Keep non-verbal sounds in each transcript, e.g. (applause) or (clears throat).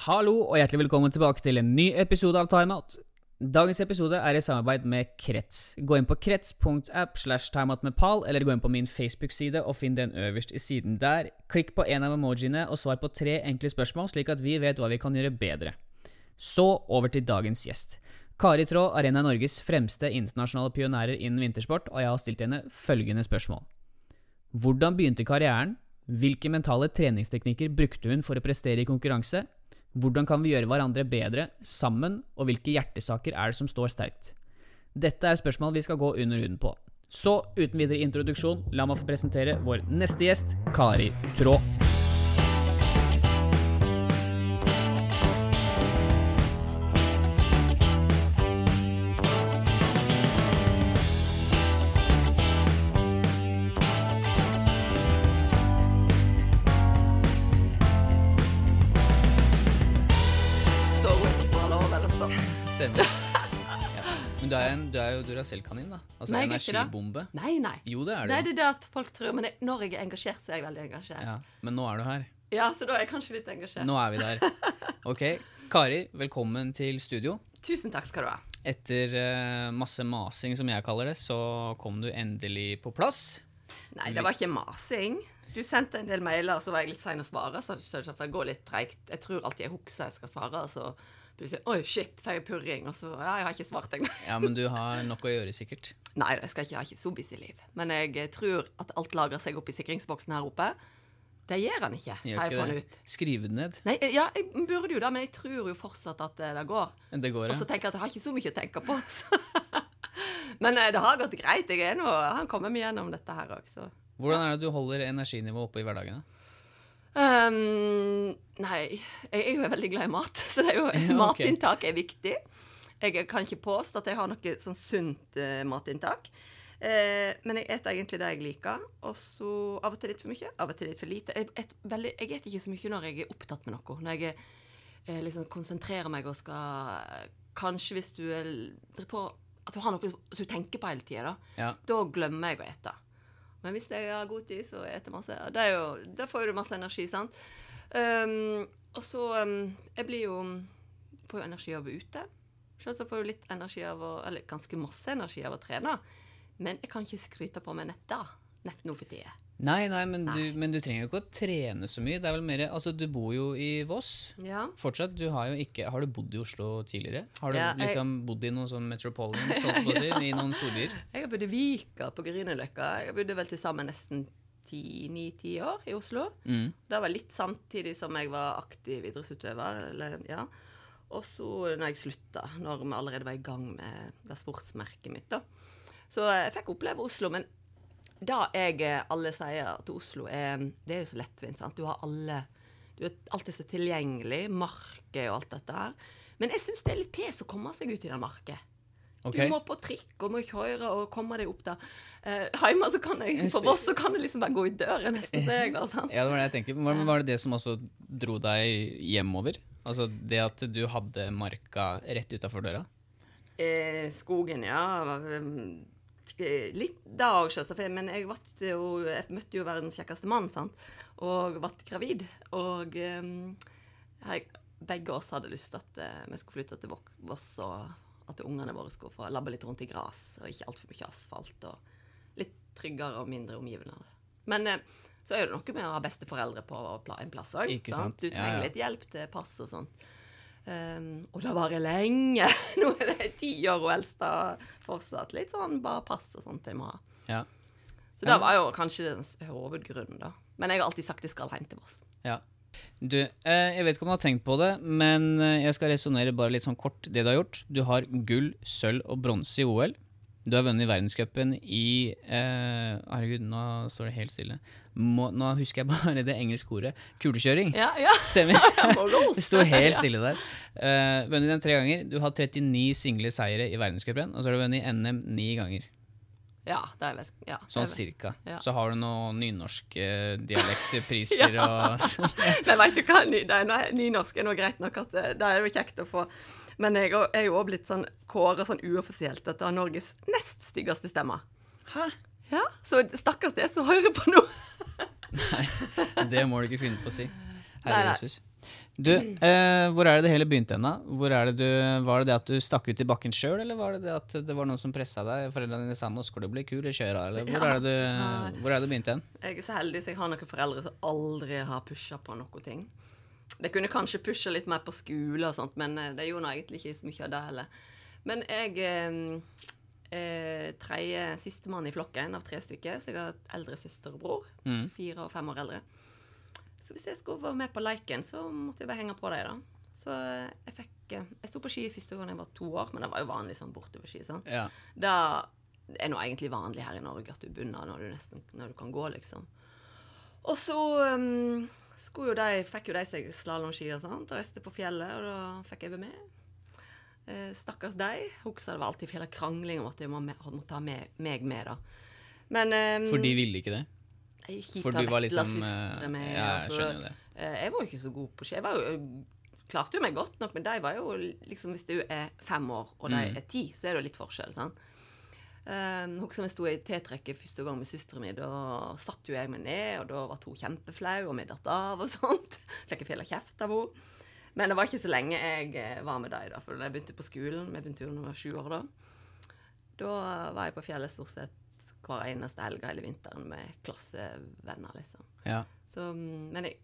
Hallo og hjertelig velkommen tilbake til en ny episode av Timeout. Dagens episode er i samarbeid med Krets. Gå inn på krets.app slash timeout med pal, eller gå inn på min Facebook-side og finn den øverst i siden der. Klikk på en av emojiene og svar på tre enkle spørsmål, slik at vi vet hva vi kan gjøre bedre. Så over til dagens gjest. Kari Traa er en av Norges fremste internasjonale pionærer innen vintersport, og jeg har stilt henne følgende spørsmål. Hvordan begynte karrieren? Hvilke mentale treningsteknikker brukte hun for å prestere i konkurranse? Hvordan kan vi gjøre hverandre bedre sammen, og hvilke hjertesaker er det som står sterkt? Dette er spørsmål vi skal gå under huden på. Så uten videre introduksjon, la meg få presentere vår neste gjest, Kari Traa. En, selv Duracell-kanin, da. Altså Nei, er det. energibombe. Nei, nei. Jo, det er du. Nei, det er det at folk tror Men jeg, når jeg er engasjert, så er jeg veldig engasjert. Ja. Men nå er du her. Ja, så da er jeg kanskje litt engasjert. Nå er vi der. Ok, Kari, velkommen til studio. Tusen takk skal du ha. Etter uh, masse masing, som jeg kaller det, så kom du endelig på plass. Nei, det var ikke masing. Du sendte en del mailer, så var jeg litt sein å svare. Så så det går litt treigt. Jeg tror alltid jeg husker jeg skal svare, og så plutselig Oi, shit, får jeg purring? Og så Ja, jeg har ikke svart engang. Ja, men du har nok å gjøre, sikkert. Nei, jeg skal ikke ha ikke så busy liv. Men jeg eh, tror at alt lagrer seg opp i sikringsboksen her oppe. Det gjør han ikke, Gjør har jeg funnet ut. Skrive det ned. Nei, ja, jeg burde jo det, men jeg tror jo fortsatt at eh, det går. Det går, ja. Og så tenker jeg at jeg har ikke så mye å tenke på. (laughs) Men eh, det har gått greit. Jeg er nå, han kommer meg gjennom dette her òg, så. Hvordan er det du holder energinivået oppe i hverdagen? da? Ehm, nei, jeg er jo veldig glad i mat, (laughs) så det er jo, Ja, matinntak er viktig. Jeg kan ikke påstå at jeg har noe sånn sunt uh, matinntak. Uh, men jeg spiser egentlig det jeg liker. Og så av og til litt for mye, av og til litt for lite. Jeg, eter ikke så mye når jeg er opptatt med noe. Når jeg uh, liksom konsentrerer meg og skal Kanskje hvis du er, driver på At du har noe som du tenker på hele tida, da. Ja. Da glemmer jeg å ete. Men hvis jeg har god tid, så eter masse. Det er jo, da får du masse energi, sant. Um, og så um, Jeg blir jo Får jo energi av å være ute. Selv så får du litt energi av å Eller ganske masse energi av å trene. Men jeg kan ikke skryte på meg nett da. Nett nå for tida. Nei, nei, men, Nei. Du, men du trenger jo ikke å trene så mye. Det er vel mer Altså, du bor jo i Voss. Ja. Fortsatt, du har jo ikke Har du bodd i Oslo tidligere? Har du Ja, jeg- liksom bodd i noen sånn metropolitan, (laughs) sånn på å si, i noen storbyer? Jeg har bodd i Vika på Grünerløkka. Jeg bodde vel til sammen nesten ni-ti år i Oslo. Mm. Det var litt samtidig som jeg var aktiv idrettsutøver. Eller, ja. Og så når jeg slutta, når vi allerede var i gang med det sportsmerket mitt, da. Så jeg fikk oppleve Oslo. Men det jeg eh, alle sier at Oslo er Det er jo så lettvint, sant. Du har alle Du er alltid så tilgjengelig. Market og alt dette her. Men jeg syns det er litt pes å komme seg ut i det market. Okay. Du må på trikk og må kjøre og komme deg opp der. Eh, hjemme så kan jeg, på Voss så kan jeg liksom bare gå i døra nesten, jeg (laughs) da. sant? Ja, det var det jeg tenkte. Var, var det det som også dro deg hjemover? Altså det at du hadde marka rett utafor døra? Eh, skogen, ja. Eh, Litt da òg, selvsagt. Men jeg, jo, jeg møtte jo verdens kjekkeste mann, sant. Og ble gravid. Og um, jeg, begge oss hadde lyst til at eh, vi skulle flytte til Voss, og at ungene våre skulle få labbe litt rundt i gras, og ikke altfor mye asfalt. Og litt tryggere og mindre omgivende. Men eh, så er det noe med å ha besteforeldre på en plass òg. Du trenger Ja, ja. litt hjelp til pass og sånt. Um, og det varer lenge. (laughs) Nå er det ti år og eldste fortsatt. Litt sånn bare pass og sånt jeg må ha. Ja. Så det var jo kanskje den hovedgrunnen, da. Men jeg har alltid sagt jeg skal hjem til Voss. ja. Du, eh, jeg vet ikke om du har tenkt på det, men eh, jeg skal resonnere bare litt sånn kort det du har gjort. Du har gull, sølv og bronse i OL. Du har vunnet verdenscupen i eh, Herregud, nå står det helt stille. Må, nå husker jeg bare det engelske ordet. Kulekjøring. Ja, ja. (laughs) Stemmer. Det sto helt stille der. Uh, vunnet den tre ganger. Du har 39 single seire i verdenscuprenn, og så har du vunnet NM ni ganger. Ja, det er vel ja, Sånn cirka. Ja. Så har du noen nynorske dialektpriser (laughs) og Men vet du hva, det er nynorsk er nå greit nok at det, det er jo kjekt å få. Men jeg er- er jo òg blitt sånn kåra sånn uoffisielt til å ha Norges nest styggeste stemme. Hæ? Ja, så stakkars det som hører på nå. Det må du ikke finne på å si. Nei, Herre nei. Jesus. Du, eh, hvor er det det hele begynte hen, er det var det det at du stakk ut i bakken sjøl, eller var det det at det var noen som pressa deg? Foreldrene dine sa 'nå skal du bli kul i kjøra', eller hvor, Ja. er det du, hvor er det det begynte hen? Jeg er så heldig så jeg har noen foreldre som aldri har pusha på noe ting. De kunne kanskje pusha litt mer på skole og sånt, men det gjorde nå egentlig ikke så mye av det heller. Men jeg eh, eh, tredje sistemann i flokken av tre stykker, så jeg har et eldre søster og bror. Mm. Fire og fem år eldre. Så hvis jeg skulle være med på leiken, så måtte jeg bare henge på dem, da. Så eh, jeg fikk eh, Jeg sto på ski første gang jeg var to år, men det var jo vanlig sånn bortoverski. sant? Ja. Det er nå egentlig vanlig her i Norge at du begynner når du nesten når du kan gå, liksom. Og så um, jo de, fikk jo de seg slalåmski og sånt, og reiste på fjellet, og da fikk jeg være med. Eh, stakkars de. Husker det var alltid hele krangling om at jeg måtte ha med, meg med, da. Men eh, For de ville ikke det? jeg For du var liksom eh, med. Ja, jeg altså, skjønner jo det. eh, jeg var jo ikke så god på ski. Jeg var jo, klarte jo meg godt nok, men de var jo liksom Hvis du er fem år, og de Mm. er ti, så er det jo litt forskjell, sant. Um, Husker jeg sto i T-trekket første gang med søstera mi. Da satt jo jeg meg ned, og da var hun kjempeflau, og vi datt av og sånt. (laughs) Fikk jeg fæl kjeft av henne. Men det var ikke så lenge jeg eh, var med dem, da, for da jeg begynte på skolen Vi begynte jo da jeg var sju år, da. Da var jeg på fjellet stort sett hver eneste helg hele vinteren med klassevenner, liksom. Ja. Så, mm, men jeg,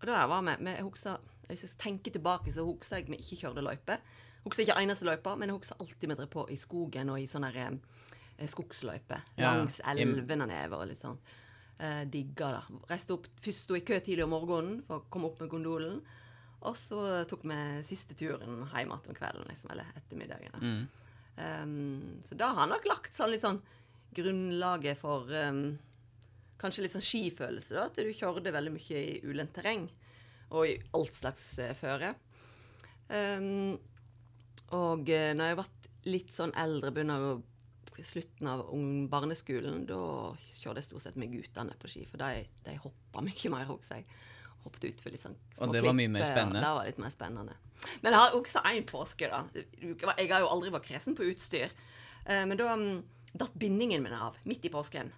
og da jeg var med, jeg husker, Hvis jeg tenker tilbake, så husker jeg vi ikke kjørte løype. Husker ikke eneste løypa, men jeg husker alltid vi drev på i skogen og i sånne der, eh, skogsløyper. Ja, Langs elvene nedover og litt sånn. Eh, digga det. Reiste opp, Først sto i kø tidlig om morgenen for å komme opp med gondolen. Og så tok vi siste turen hjem igjen om kvelden, liksom, eller ettermiddagen. Mm. Um, så da har han nok lagt sånn litt sånn grunnlaget for um, kanskje litt sånn skifølelse, da. At du kjørte veldig mye i ulendt terreng. Og i alt slags uh, føre. Um, og uh, når jeg ble litt sånn eldre, begynner å slutten av barneskolen, da kjørte jeg stort sett med guttene på ski. For de, de hoppa mye mer, husker jeg. Hoppet utfor litt sånn små Og det var mye mer spennende? Ja, det var litt mer spennende. Men jeg har også en påske, da. Jeg har jo aldri vært kresen på utstyr. Eh, Men da um, datt bindingen min av midt i påsken.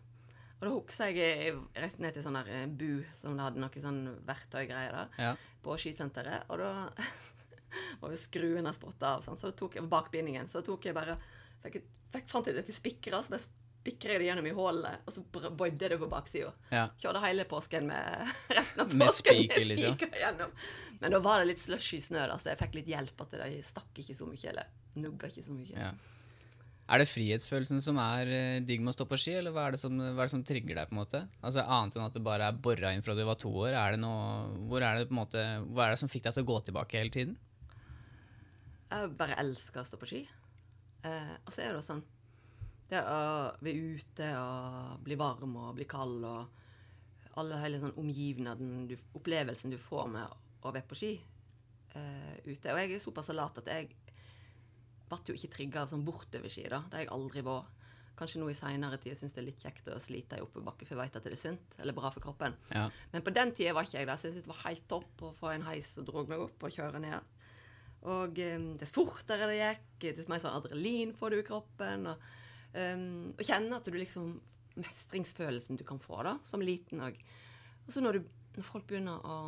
Og da husker jeg jeg reiste ned til sånn der eh, bu som hadde noe sånn verktøygreier der, Ja. på skisenteret. Og da (laughs) var jo skruen spotta av, så da tok jeg bakbindingen. Så tok jeg bare Fikk, fikk fant jeg noen spikere, så bare spikra jeg det gjennom i hullet, og så bøyde det på baksida. Ja. Kjørte hele påsken med (laughs) resten av Med påsken spiker, liksom. gjennom. Men da var det litt slushy snø, da, så jeg fikk litt hjelp. At de stakk ikke så mye, eller nugga ikke så mye. Ja. Er det frihetsfølelsen som er eh, digg med å stå på ski, eller hva er, det som, hva er det som trigger deg? på en måte? Altså Annet enn at det bare er bora inn fra du var to år, er det noe, hvor er det på en måte, hva er det som fikk deg til å gå tilbake hele tiden? Jeg bare elsker å stå på ski. Eh, og så er det sånn Det å være ute og bli varm og bli kald og alle hele sånn omgivnaden, du, opplevelsen du får med å være på ski eh, ute. Og jeg er såpass lat at jeg ble jo ikke trigga av sånn bortoverski, da. Det har jeg aldri vært. Kanskje nå i seinere tid syns det er litt kjekt å slite i oppebakke, for jeg vet at det er sunt eller bra for kroppen. Ja. Men på den tida var ikke jeg der, så jeg syntes det var helt topp å få en heis og dro meg opp og kjøre ned. Og um, dess fortere det gikk, dess mer sånn adrenalin får du i kroppen. Og, um, og kjenne at du liksom Mestringsfølelsen du kan få da, som liten òg. Og så når, du, når folk begynner å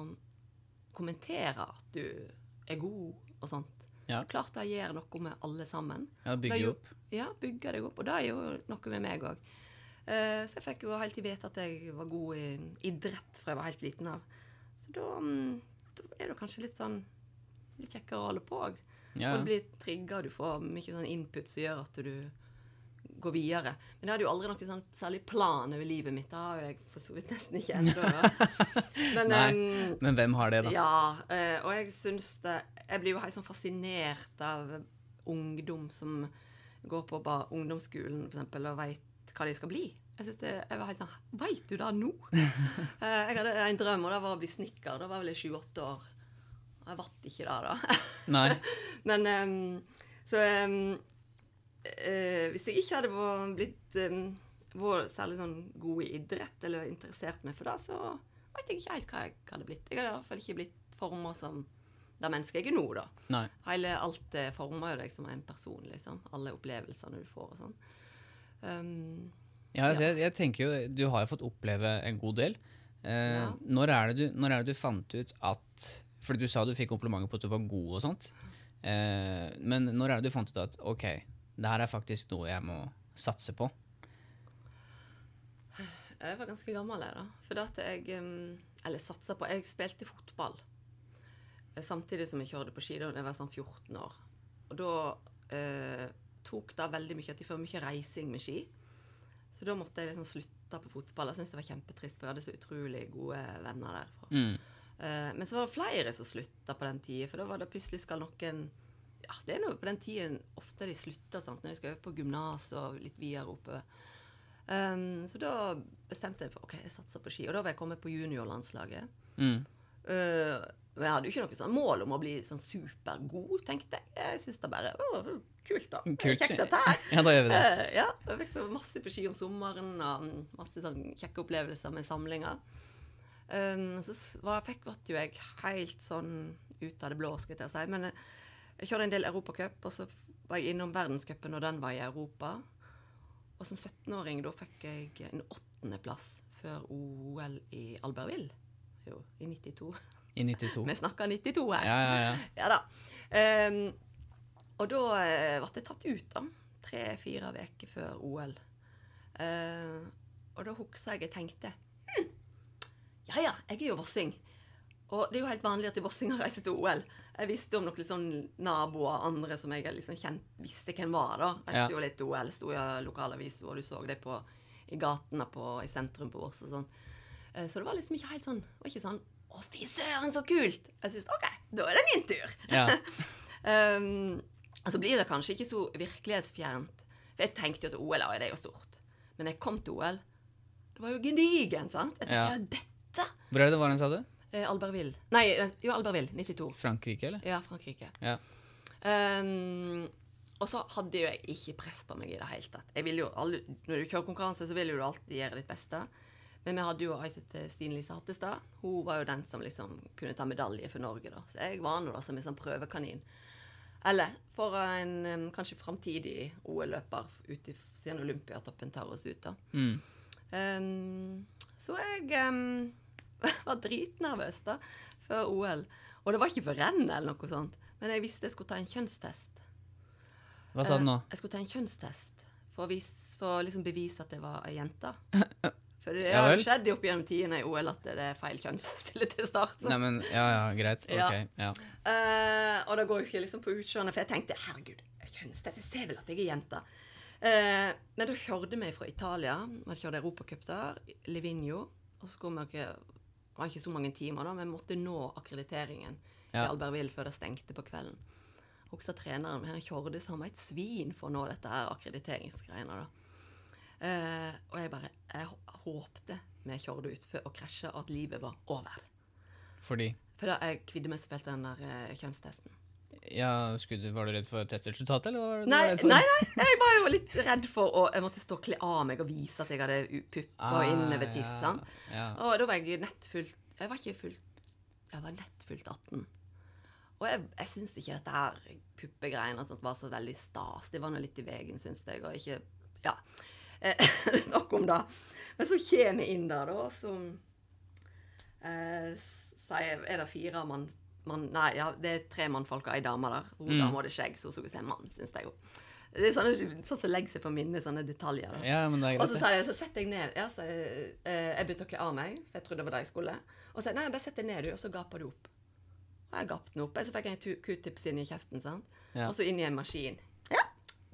kommentere at du er god og sånt Ja. Klart det gjør noe med alle sammen. Ja, bygge opp. Ja, bygge deg opp. Og det er jo noe med meg òg. så jeg fikk jo helt til vite at jeg var god i idrett fra jeg var helt liten av. Så da, mm, da er det kanskje litt sånn litt kjekkere å holde på òg. Ja. Og du blir trigga, du får mye sånn input som gjør at du går videre. Men jeg hadde jo aldri noen sånn særlig plan over livet mitt. Det har jeg for så vidt nesten ikke ennå. (laughs) Men um, Men hvem har det, da? ja, eh, og jeg syns det Jeg blir jo helt sånn fascinert av ungdom som går på bare ungdomsskolen for eksempel, og veit hva de skal bli. Jeg synes det, jeg var helt sånn Veit du det nå? (laughs) Eh, jeg hadde en drøm, og det var å bli snekker. Da var jeg vel sju-åtte år. Jeg ble ikke det, da. (laughs) Nei. Men um, Så um, uh, hvis jeg ikke hadde blitt um, vært særlig sånn god i idrett, eller interessert meg for det, så vet jeg ikke helt hva jeg hadde blitt. Jeg hadde i hvert fall ikke blitt forma som det mennesket jeg er nå, da. Nei. Hele alt eh, former jo deg som en person, liksom. Alle opplevelsene du får og sånn. Um, Ja, altså, jeg, jeg tenker jo, Du har jo fått oppleve en god del. Uh, Ja. når, er det du, når er det du fant ut at Fordi du sa du fikk komplimenter på at du var god og sånt. Eh, men når er det du fant ut at ok, det her er faktisk noe jeg må satse på? Jeg var ganske gammel, jeg, da. For at jeg Eller satsa på Jeg spilte fotball eh, samtidig som jeg kjørte på ski. Da jeg var sånn 14 år. Og da eh, tok det veldig mye at jeg får mye reising med ski. Så da måtte jeg liksom slutte på fotball. Jeg syntes det var kjempetrist, for jeg hadde så utrolig gode venner derfra. Mm. Eh, men så var det flere som slutta på den tida, for da var det plutselig skal noen Ja, det er noe på den tida ofte de slutter, sant, når de skal øve på gymnas og litt videre oppe. Um, så da bestemte jeg for ok, jeg satser på ski. Og da var jeg kommet på juniorlandslaget. Mm. Uh, men jeg hadde jo ikke noe sånn mål om å bli sånn supergod, tenkte jeg. Jeg syns det bare var kult, da. Kult. Kjekt dette her. (laughs) Ja, da gjør vi det. Uh, ja, jeg fikk masse på ski om sommeren, og masse sånn kjekke opplevelser med samlinger. Um, så var, fikk ble jeg helt sånn ut av det blå, skal jeg si. Men eh, jeg kjørte en del Europacup, og så var jeg innom verdenscupen, og den var i Europa. Og som 17-åring da fikk jeg en åttendeplass før OL i Albertville. Jo, i 92. I 92. (laughs) Vi snakker 92 her. Ja, ja, ja. (laughs) Ja da. Um, og da eh, ble jeg tatt ut, da. Tre-fire uker før OL. Uh, og da husker jeg jeg tenkte Ja ja, jeg er jo vossing. Og det er jo helt vanlig at vossinger reiser til OL. Jeg visste om noen sånn naboer andre som jeg liksom kjent, visste hvem var. da. Reiste Ja. jo litt til OL, sto i lokalavis, og du så det på, i gatene på, i sentrum på Voss og sånn. Eh, Så det var liksom ikke helt sånn det var ikke sånn Å, fy søren, så kult! Jeg syntes OK, da er det min tur. ja. (laughs) Um, altså blir det kanskje ikke så virkelighetsfjernt. For jeg tenkte jo at OL er jo stort. Men jeg kom til OL. Det var jo gedigent, sant? Jeg tenkte, Ja. ja. Dette Hvor er det det var hen, sa du? eh, Albertville. Nei, eh, jo, Albertville. 92. Frankrike, eller? Ja, Frankrike. Ja. Um, og så hadde jo jeg ikke press på meg i det hele tatt. Jo alle, når du kjører konkurranse, så vil jo du alltid gjøre ditt beste. Men vi hadde jo ei som het Stine Lise Hattestad. Hun var jo den som liksom kunne ta medalje for Norge, da. Så jeg var nå da som en sånn prøvekanin. Eller for en kanskje framtidig OL-løper ut i siden Olympiatoppen tar oss ut, da. Mm. Um, så jeg um, (laughs) var dritnervøs da, før OL. Og det var ikke for renn eller noe sånt. Men jeg visste jeg skulle ta en kjønnstest. Hva sa du nå? Eh, Jeg skulle ta en kjønnstest for å, vise, for å liksom bevise at jeg var ei jente. (laughs) For det har ja, skjedd opp gjennom tidene i OL at det er feil kjønn som stiller til start. så. Nei, men Ja, ja, greit. Ja. Ok. Ja. Uh, og det går jo ikke liksom på utseendet, for jeg tenkte herregud, kjønnstest, jeg ser vel at jeg er jente. Uh, men da kjørte vi fra Italia. Vi kjørte Europacup der, Livigno. Og så skulle vi Det var ikke så mange timer, da, men måtte nå akkrediteringen i Ja. Albertville før det stengte på kvelden. Også treneren han var et svin for å nå dette her akkrediteringsgreiene. da. Eh, og jeg bare Jeg håpte vi kjørte ut før å krasje, at livet var over. Fordi For da jeg kvidde meg så fælt den der eh, kjønnstesten. Ja, skulle Var du redd for testresultatet, eller? Var du Nei, redd for- nei, nei, jeg var jo litt redd for å Jeg måtte stå og kle av meg og vise at jeg hadde pupper Ah, inne ved tissene. Ja. Og da var jeg nettfullt Jeg var ikke fullt Jeg var nettfullt 18. Og jeg, jeg syns ikke dette her puppegreiene var så veldig stas. Det var nå litt i veien, syns jeg, og ikke Ja. Eh, (laughs) Nok om det. Men så kommer jeg inn der, da, og så eh, Er det fire mann, mann Nei, ja, det er tre mannfolk og ei dame der. Hun Mm. dama hadde skjegg, så hun skulle se mann, syns jeg jo. Det er sånne, sånn som legger seg på minnet, sånne detaljer. da. ja, men det er greit. Og så sa jeg, så setter jeg ned. Ja, så jeg, eh, jeg begynte å kle av meg, for jeg trodde det var det jeg skulle. Og så sa jeg, nei, bare sett deg ned, du, og så gaper du opp. Og jeg gapte den opp. Så fikk jeg en q-tips inn i kjeften, sant. Ja. Og så inn i en maskin. Ja,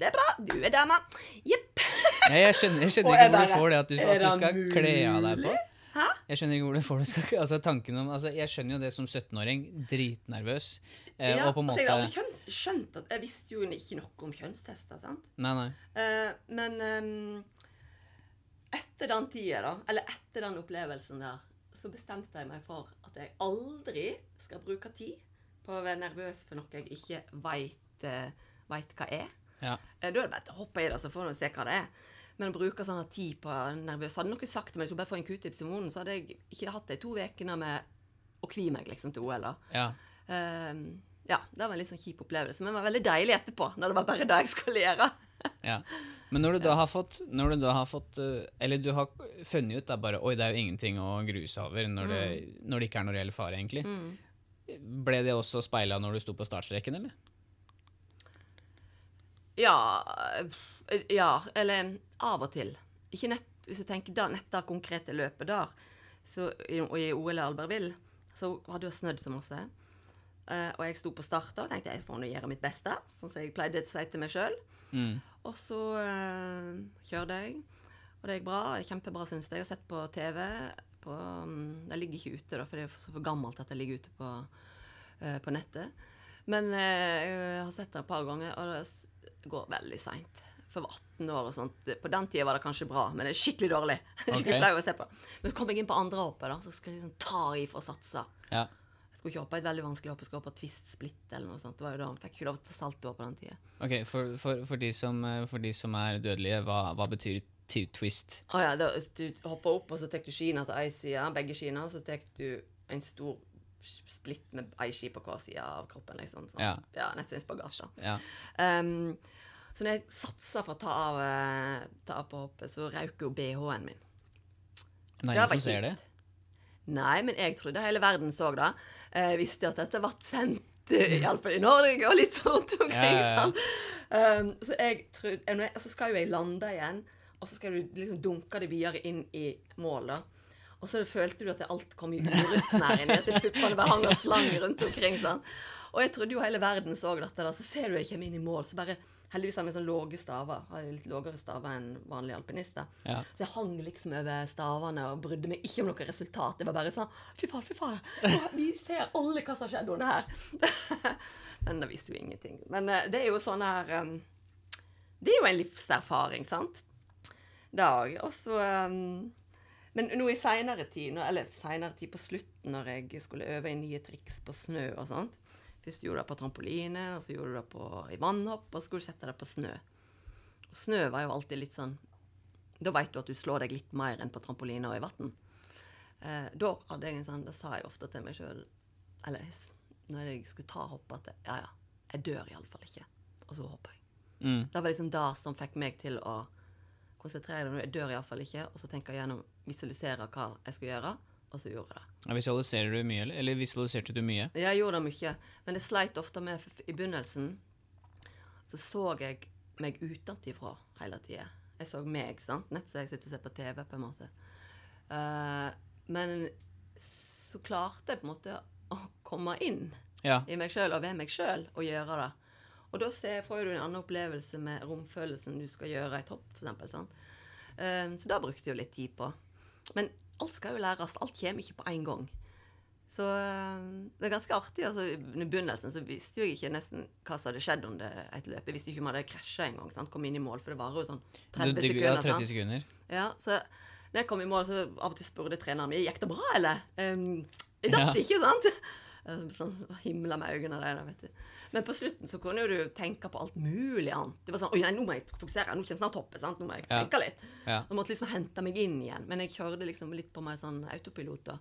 det er bra, du er dama. Jepp. Nei, jeg skjønner, jeg skjønner (laughs) ikke hvor du får det at du, at du skal kle av deg på. Hæ? Jeg skjønner ikke hvor du får det skal, altså tanken om, altså Jeg skjønner jo det som 17-åring. Dritnervøs. Eh, ja, og på en altså, jeg skjønt, skjønt at Jeg visste jo ikke noe om kjønnstester, sant. Nei, nei. Eh, men um, etter den tida, da, eller etter den opplevelsen der, så bestemte jeg meg for at jeg aldri skal bruke tid på å være nervøs for noe jeg ikke veit hva er. Ja. Eh, Da er det bare å hoppe i det, så får du se hva det er. Men å bruke sånn tid på nervøs Hadde noen sagt til meg jeg skulle bare få en q-tips i munnen, så hadde jeg ikke hatt de to ukene med å kvie meg liksom til OL. da. Ja. Um, ja, det var en litt sånn kjip opplevelse, men det var veldig deilig etterpå, når det var bare det jeg skulle gjøre. (laughs) ja. Men når du da har fått Når du da har fått eh, Eller du har funnet ut da bare Oi, det er jo ingenting å grue seg over når det, Mm. når det ikke er noe reell fare, egentlig. ble det også speila når du sto på startstreken, eller? Ja eh, Ja, eller av og til. Ikke nett, hvis du tenker da, nett det konkrete løpet der, så, og i OL Albertville, så hadde det snødd så masse. Uh, og jeg sto på start og tenkte jeg får nå gjøre mitt beste, sånn som jeg pleide å si til meg sjøl. Mm. Og så uh, kjørte jeg, og det gikk bra. Kjempebra, syns jeg. Jeg har sett på TV. På, um, det ligger ikke ute, da, for det er så for gammelt at det ligger ute på, uh, på nettet. Men jeg har sett det et par ganger, og det går veldig seint. For jeg var 18 år og sånt. På den tida var det kanskje bra, men det er skikkelig dårlig. (laughs) skikkelig okay. flau å se på. Men så kom jeg inn på andre hoppet, da, så skulle jeg liksom ta i for å satse. Ja. Jeg skulle ikke hoppe et veldig vanskelig hopp, jeg skulle hoppe twist split eller noe sånt. Det var jo da, jeg fikk ikke lov til å salto på den tida. Ok, for, for, for, de som, eh, for de som er dødelige, hva, hva betyr twist? Å ja, da, du hopper opp, og så tar du skina til ei side, begge skina, og så tar du en stor splitt med ei ski på hver side av kroppen, liksom. Sånn. Ja. ja Nett som en spagat, da. Ja. Um, så når jeg satsa for å ta av, eh, ta av på hoppet, så røk jo BH-en min. Men det var som ser det. Nei, men jeg trodde hele verden så det. Jeg visste at dette ble sendt, eh, iallfall i Norge, og litt sånn rundt omkring. Ja, ja. Um, så jeg trodde, eh, jeg, så skal jo jeg lande igjen, og så skal du liksom dunke det videre inn i mål, da. Og så følte du at alt kom i inn i at puppene bare hang og slang rundt omkring. sånn. Og jeg trodde jo hele verden så dette, da. Så ser du jeg kommer inn i mål, så bare Heldigvis har vi sånn lave staver. Har litt lavere staver enn vanlige alpinister. Ja. Så jeg hang liksom over stavene og brydde meg ikke om noe resultat. Det var bare sånn Fy faen, fy faen. Vi ser alle hva som har skjedd under her. (laughs) Men det viste jo ingenting. Men eh, det er jo sånn her um, Det er jo en livserfaring, sant? Dag. Og så um, Men nå i seinere tid, eller seinere tid på slutten, når jeg skulle øve i nye triks på snø og sånt Først gjorde du det på trampoline, og så gjorde du det på, i vannhopp, og så skulle du sette deg på snø. Og snø var jo alltid litt sånn Da veit du at du slår deg litt mer enn på trampoline og i vann. Eh, da hadde jeg en sånn, da sa jeg ofte til meg sjøl, eller når jeg skulle ta hoppet, at ja, ja, jeg dør iallfall ikke. Og så hopper jeg. Mm. Det var liksom det som fikk meg til å konsentrere meg. Jeg dør iallfall ikke. Og så tenker jeg gjennom, visualisere hva jeg skal gjøre, og så gjorde jeg det. Ja, Visualiserer du mye, eller? Eller visualiserte du mye? Jeg gjorde det mye, men jeg sleit ofte med I begynnelsen så så jeg meg utenfra hele tida. Jeg så meg, sant? nett som jeg sitter og ser på TV, på en måte. Uh, men så klarte jeg på en måte å komme inn Ja. i meg sjøl og ved meg sjøl og gjøre det. Og da ser, får du en annen opplevelse med romfølelsen du skal gjøre i topp, f.eks. Sånn. Um, så det brukte jeg jo litt tid på. Men alt skal jo læres. Alt kommer ikke på én gang. Så um, det er ganske artig. altså I begynnelsen så visste jo jeg ikke nesten hva som hadde skjedd under et løp. Jeg visste ikke om jeg hadde krasja engang. Kom inn i mål, for det varer jo sånn 30 Du- du- sekunder. Ja, 30 sekunder. Ja, så når jeg kom i mål, så av og til spurte treneren min gikk det bra, eller? Um, jeg datt Ja. ikke, sant? Eh, Sånn himla med øynene der, vet du. Men på slutten så kunne du tenke på alt mulig annet. Det var sånn Oi, nei, nå må jeg fokusere. Nå kommer snart hoppet. sant? Nå må jeg tenke litt. Ja. Jeg måtte liksom hente meg inn igjen. Men jeg kjørte liksom litt på meg sånn autopilot da.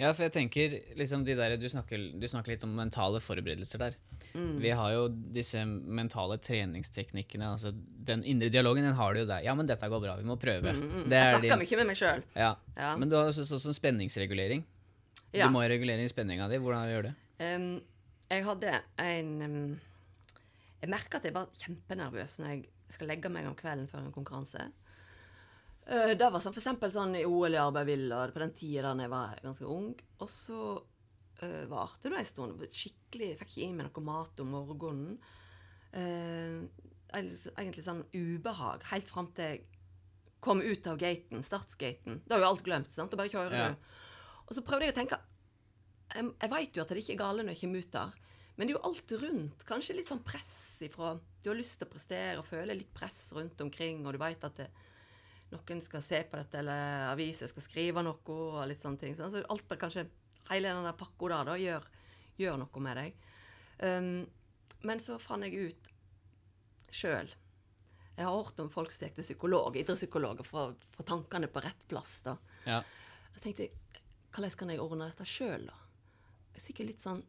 Ja, for jeg tenker liksom de der, du snakker, du snakker litt om mentale forberedelser der. Mm. Vi har jo disse mentale treningsteknikkene. altså Den indre dialogen den har du jo der. Ja, men dette går bra, vi må prøve. Mm, Det jeg er snakker din, mye med meg sjøl. ja. Ja. Men du har også sånn spenningsregulering. Ja. Du må regulere spenninga di. Hvordan gjør du det? Um, jeg hadde en um, Jeg merka at jeg var kjempenervøs når jeg skal legge meg om kvelden før en konkurranse. Uh, det var sånn, for eksempel sånn i OL i Arbeidville og på den tida da jeg var ganske ung. Og så uh, varte det en stund. Skikkelig, jeg Fikk ikke i meg noe mat om morgenen. Uh, egentlig sånn ubehag helt fram til jeg kom ut av gaten, startsgaten. Da er jo alt glemt. sant? Og bare kjører Ja. du. Og så prøvde jeg å tenke jeg, jeg veit jo at det ikke er gale når jeg kommer ut der, men det er jo alt rundt. Kanskje litt sånn press ifra Du har lyst til å prestere og føler litt press rundt omkring, og du veit at det, noen skal se på dette, eller aviser skal skrive noe, og litt sånne ting. Så alt bare kanskje Hele den der pakka der da, gjør, gjør noe med deg. Um, men så fant jeg ut sjøl Jeg har hørt om folk som gikk til psykolog, idrettspsykologer, for å få tankene på rett plass. da. Ja. Så tenkte jeg, hvordan kan jeg ordne dette sjøl, da? Jeg er sikkert litt sånn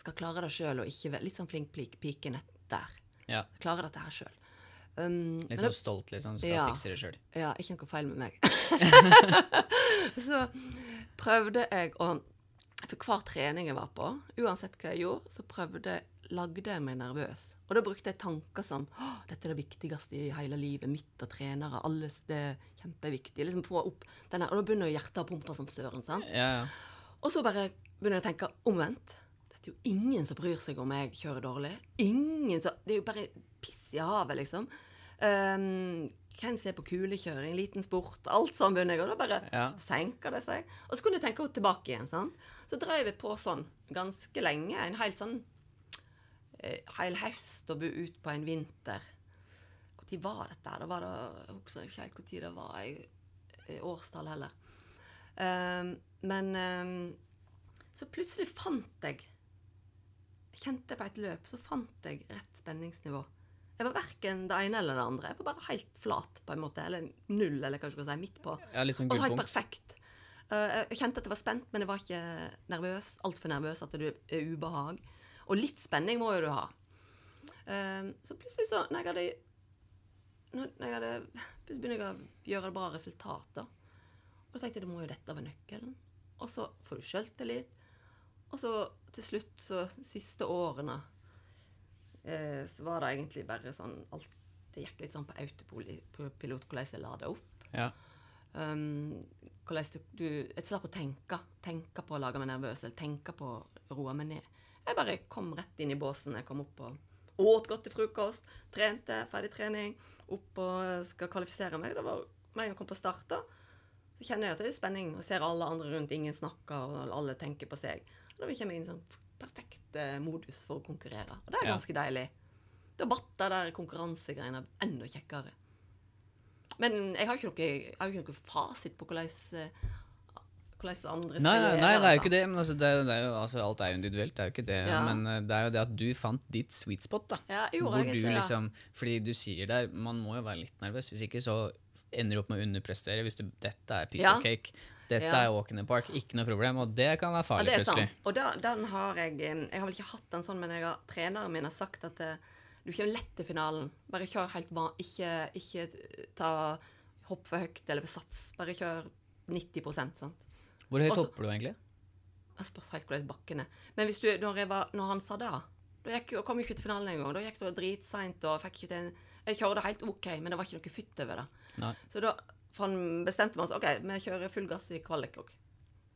Skal klare det sjøl og ikke Litt sånn flink pik- pike nett der. ja. Klare dette her sjøl. Um, Litt sånn stolt, liksom. Skal Ja. fikse det sjøl. ja, ikke noe feil med meg. (laughs) så prøvde jeg å for hver trening jeg var på, uansett hva jeg gjorde, så prøvde lagde jeg meg nervøs. Og da brukte jeg tanker som dette er det viktigste i hele livet mitt og trenere. Alles, det er kjempeviktig. Liksom få opp denne, Og da begynner jo hjertet å pumpe som søren. sant? Ja, ja. Og så bare begynner jeg å tenke omvendt. Dette er jo ingen som bryr seg om jeg kjører dårlig. Ingen som Det er jo bare piss i havet, liksom. Um, hvem ser på kulekjøring, liten sport, alt sånn begynner jeg, og da bare Ja. senker det seg. Og så kunne jeg tenke tilbake igjen, sant. Så drev jeg på sånn ganske lenge, en hel sånn hel høst og bo ut på en vinter. Når var dette? Da var det, jeg husker ikke helt når det var. Jeg, eh, årstall heller. Um, men um, så plutselig fant jeg kjente på et løp, så fant jeg rett spenningsnivå. Jeg var verken det ene eller det andre. Jeg var bare helt flat, på en måte. Eller null, eller hva du skal si. Midt på. ja sånn Og helt perfekt. Uh, jeg kjente at jeg var spent, men jeg var ikke nervøs. Altfor nervøs at det er ubehag. Og litt spenning må jo du ha. Um, så plutselig så Når jeg hadde når jeg hadde (laughs) Plutselig begynner jeg å gjøre bra resultat. Og da tenkte jeg det må jo dette være nøkkelen. Og så får du sjøltillit. Og så til slutt, så siste årene, eh, så var det egentlig bare sånn alt Det gikk litt sånn på autopilot hvordan jeg la det opp. Ja. Um, hvordan du, du Jeg slapp å tenke. Tenke på å lage meg nervøs, eller tenke på å roe meg ned. Jeg bare kom rett inn i båsen. Jeg kom opp og åt godt til frokost. Trente, ferdig trening. Opp og skal kvalifisere meg. Det var meg som kom på start, da, så kjenner jeg at det er spenning. Og ser alle andre rundt, ingen snakker, og alle tenker på seg. Og da kommer jeg inn i sånn perfekt eh, modus for å konkurrere. Og det er Ja. ganske deilig. Da ble det der konkurransegreiene enda kjekkere. Men jeg har ikke jeg har ikke noe fasit på hvordan, eh, hvordan andre Nei, nei, nei, det er jo altså. ikke det. Men altså, det det er jo, altså, alt er jo individuelt, det er jo ikke det. Ja. Men eh, det er jo det at du fant ditt sweet spot, da. Ja, jo, Hvor egentlig du liksom Fordi du sier der, man må jo være litt nervøs. Hvis ikke så ender du opp med å underprestere. Hvis du, dette er piece Ja. of cake. Dette Ja. er walk in the park. Ikke noe problem. Og det kan være Ja, farlig det er plutselig. sant. Og da, den har jeg eh, Jeg har vel ikke hatt den sånn, men jeg har, treneren min har sagt at det, du kommer lett til finalen. Bare kjør helt vanlig. Ikke, ikke ta hopp for høyt eller sats. Bare kjør 90% sant? Hvor høyt hopper du egentlig? Jeg spørs helt hvordan bakken er. Men du, når, var, når han sa det, da gikk, jeg kom jeg ikke til finalen engang. Da gikk det dritseint og fikk ikke til en Jeg kjørte helt OK, men det var ikke noe fytt over det. Nei. Så da han bestemte vi oss OK, vi kjører full gass i kvalik òg.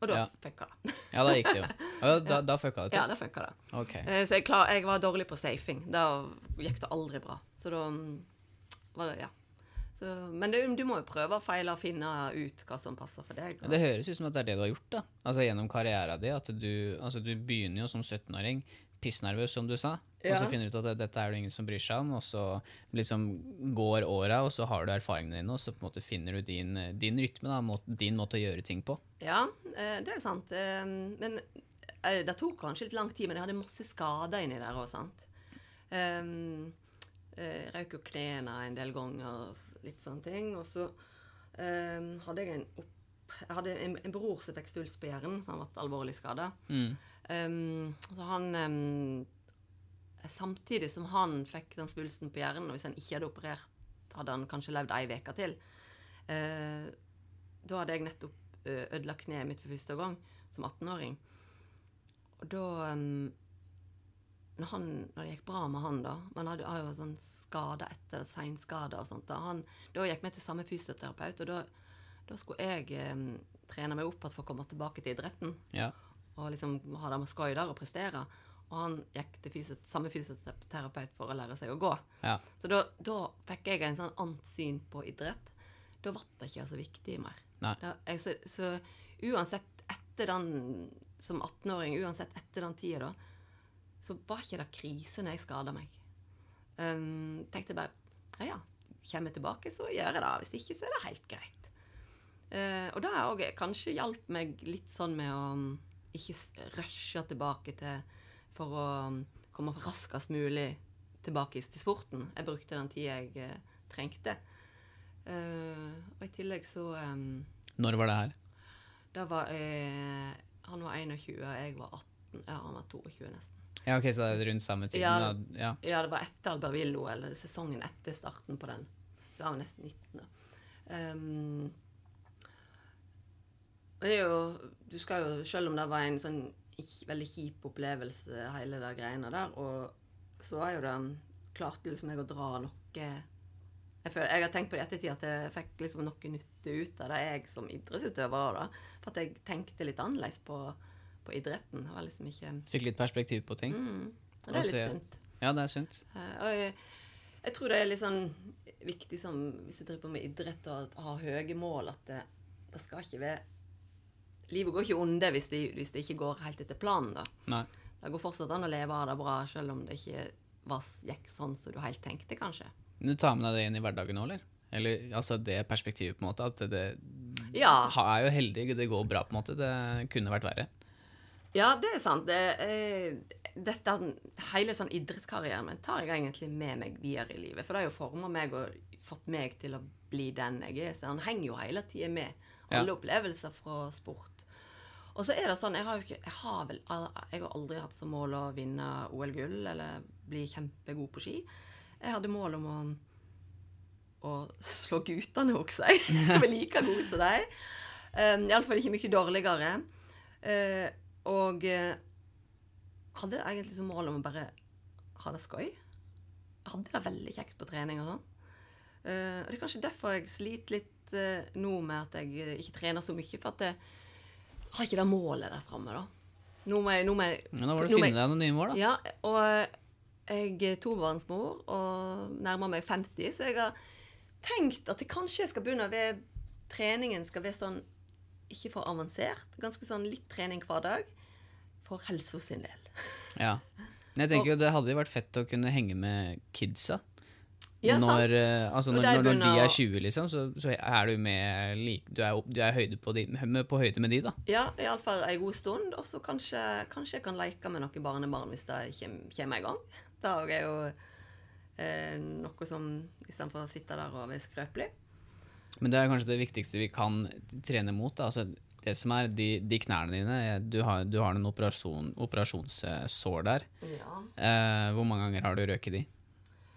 Og da Ja. funka det. Ja, da gikk det jo. (laughs) Ja, da, da fucka det til? Ja, da det funka det. Ok. Eh, Så jeg, klar, jeg var dårlig på safing. Da gikk det aldri bra. Så da mm, var det Ja. Så, men det, du må jo prøve og feile og finne ut hva som passer for deg. Ja, Det høres ut som at det er det du har gjort, da. Altså gjennom karrieren din. At du, altså, du begynner jo som 17-åring pissnervøs, som du sa. Og så finner du ut at det- dette er det ingen som bryr seg om, og så liksom går åra, og så har du erfaringene dine, og så på en måte finner du din, din rytme, da, må- din måte å gjøre ting på. Ja, eh, det er sant. Eh, Men eh, det tok kanskje litt lang tid, men jeg hadde masse skader inni der òg, sant. Um, Røyk jo knærne en del ganger litt sånne ting. Og så um, hadde jeg en opp... Jeg hadde en, en bror som fikk stuls på hjernen, så han ble alvorlig skada. Mm. Um, så han um, Samtidig som han fikk den svulsten på hjernen, og hvis han ikke hadde operert, hadde han kanskje levd ei uke til. Uh, da hadde jeg nettopp ødelagt kneet mitt for første gang, som 18-åring. Og da um, når, han, når det gikk bra med han, da Man hadde jo sånn skade etter seinskade og sånt. Da, han, da gikk vi til samme fysioterapeut, og da, da skulle jeg eh, trene meg opp for å komme tilbake til idretten Ja. og liksom ha det med skøy der og prestere. Og han gikk til fysiot samme fysioterapeut for å lære seg å gå. Ja. Så da, da fikk jeg en sånn annet syn på idrett. Da ble det ikke så viktig mer. Da, jeg, så, så uansett etter den Som 18-åring, uansett etter den tida, da, så var ikke det krise når jeg skada meg. Um, tenkte bare ja, ja, kommer jeg tilbake, så gjør jeg det. Hvis ikke, så er det helt greit. Uh, og det har òg kanskje hjalp meg litt sånn med å um, ikke rushe tilbake til For å um, komme raskest mulig tilbake til sporten. Jeg brukte den tida jeg uh, trengte. Uh, og i tillegg så um, Når var det her? Da var Han var 21, og jeg var 18. Ja, han var 22 nesten. Ja, ok, Så det er rundt samme tiden? Ja. Ja. Ja, det var etter Albervillo, eller sesongen etter starten på den. Så jeg var nesten 19 da. Um, det er jo Du skal jo, selv om det var en sånn veldig kjip opplevelse, hele det greiene der. Og så var jo det Klarte liksom jeg å dra noe jeg, føler, jeg har tenkt på det i ettertid at jeg fikk liksom noe nytte ut av det, jeg som idrettsutøver. da, For at jeg tenkte litt annerledes på, på idretten. Var liksom ikke Fikk litt perspektiv på ting? mm, og Det er litt sunt. Ja, det er sunt. Eh, og jeg, jeg tror det er litt sånn viktig som, hvis du driver på med idrett og har høye mål, at det, det skal ikke være Livet går ikke under hvis det, hvis det ikke går helt etter planen. da. Nei. Det går fortsatt an å leve av det bra, selv om det ikke var, gikk sånn som du helt tenkte, kanskje. Men du tar med deg det inn i hverdagen nå, eller? Eller altså det perspektivet, på en måte. At det Ja. er jo heldig, det går bra, på en måte. Det kunne vært verre. Ja, det er sant. Det, eh, dette, hele sånn idrettskarrieren min tar jeg egentlig med meg videre i livet. For det har jo forma meg og fått meg til å bli den jeg er. Så han henger jo hele tida med. Alle opplevelser fra sport. Og så er det sånn, jeg har ikke Jeg har vel jeg har aldri hatt som mål å vinne OL-gull eller bli kjempegod på ski. Jeg hadde mål om å å slå guttene, også. (laughs) jeg. Skal være like god som dem. Um, Iallfall ikke mye dårligere. Eh, og eh, hadde egentlig som mål om å bare ha det skøy. Hadde det veldig kjekt på trening og sånn. Eh, og det er kanskje derfor jeg sliter litt eh, nå med at jeg ikke trener så mye, for at jeg har ikke det målet der framme, da. Nå må jeg, nå må jeg Men da må du finne deg noen nye mål, da. ja, og jeg er tobarnsmor og nærmer meg 50, så jeg har tenkt at jeg kanskje skal begynne ved treningen skal være sånn ikke for avansert. Ganske sånn litt trening hver dag. For helsa sin del. (laughs) Ja. Men jeg tenker jo det hadde jo vært fett å kunne henge med kidsa. Ja, når, eh, altså Når når, når, de er 20, liksom, så, så er du med like, Du er, du er høyde på, de, på høyde med de, da. Ja, iallfall ei god stund. Og så kanskje, kanskje jeg kan leke med noen barnebarn hvis det kommer, i gang. (laughs) Det er jo eh, noe som Istedenfor å sitte der og være skrøpelig. Men det er kanskje det viktigste vi kan trene mot. Altså, det som er de, de knærne dine Du har, du har en operasjon, operasjonssår der. Ja. Eh, hvor mange ganger har du røket de?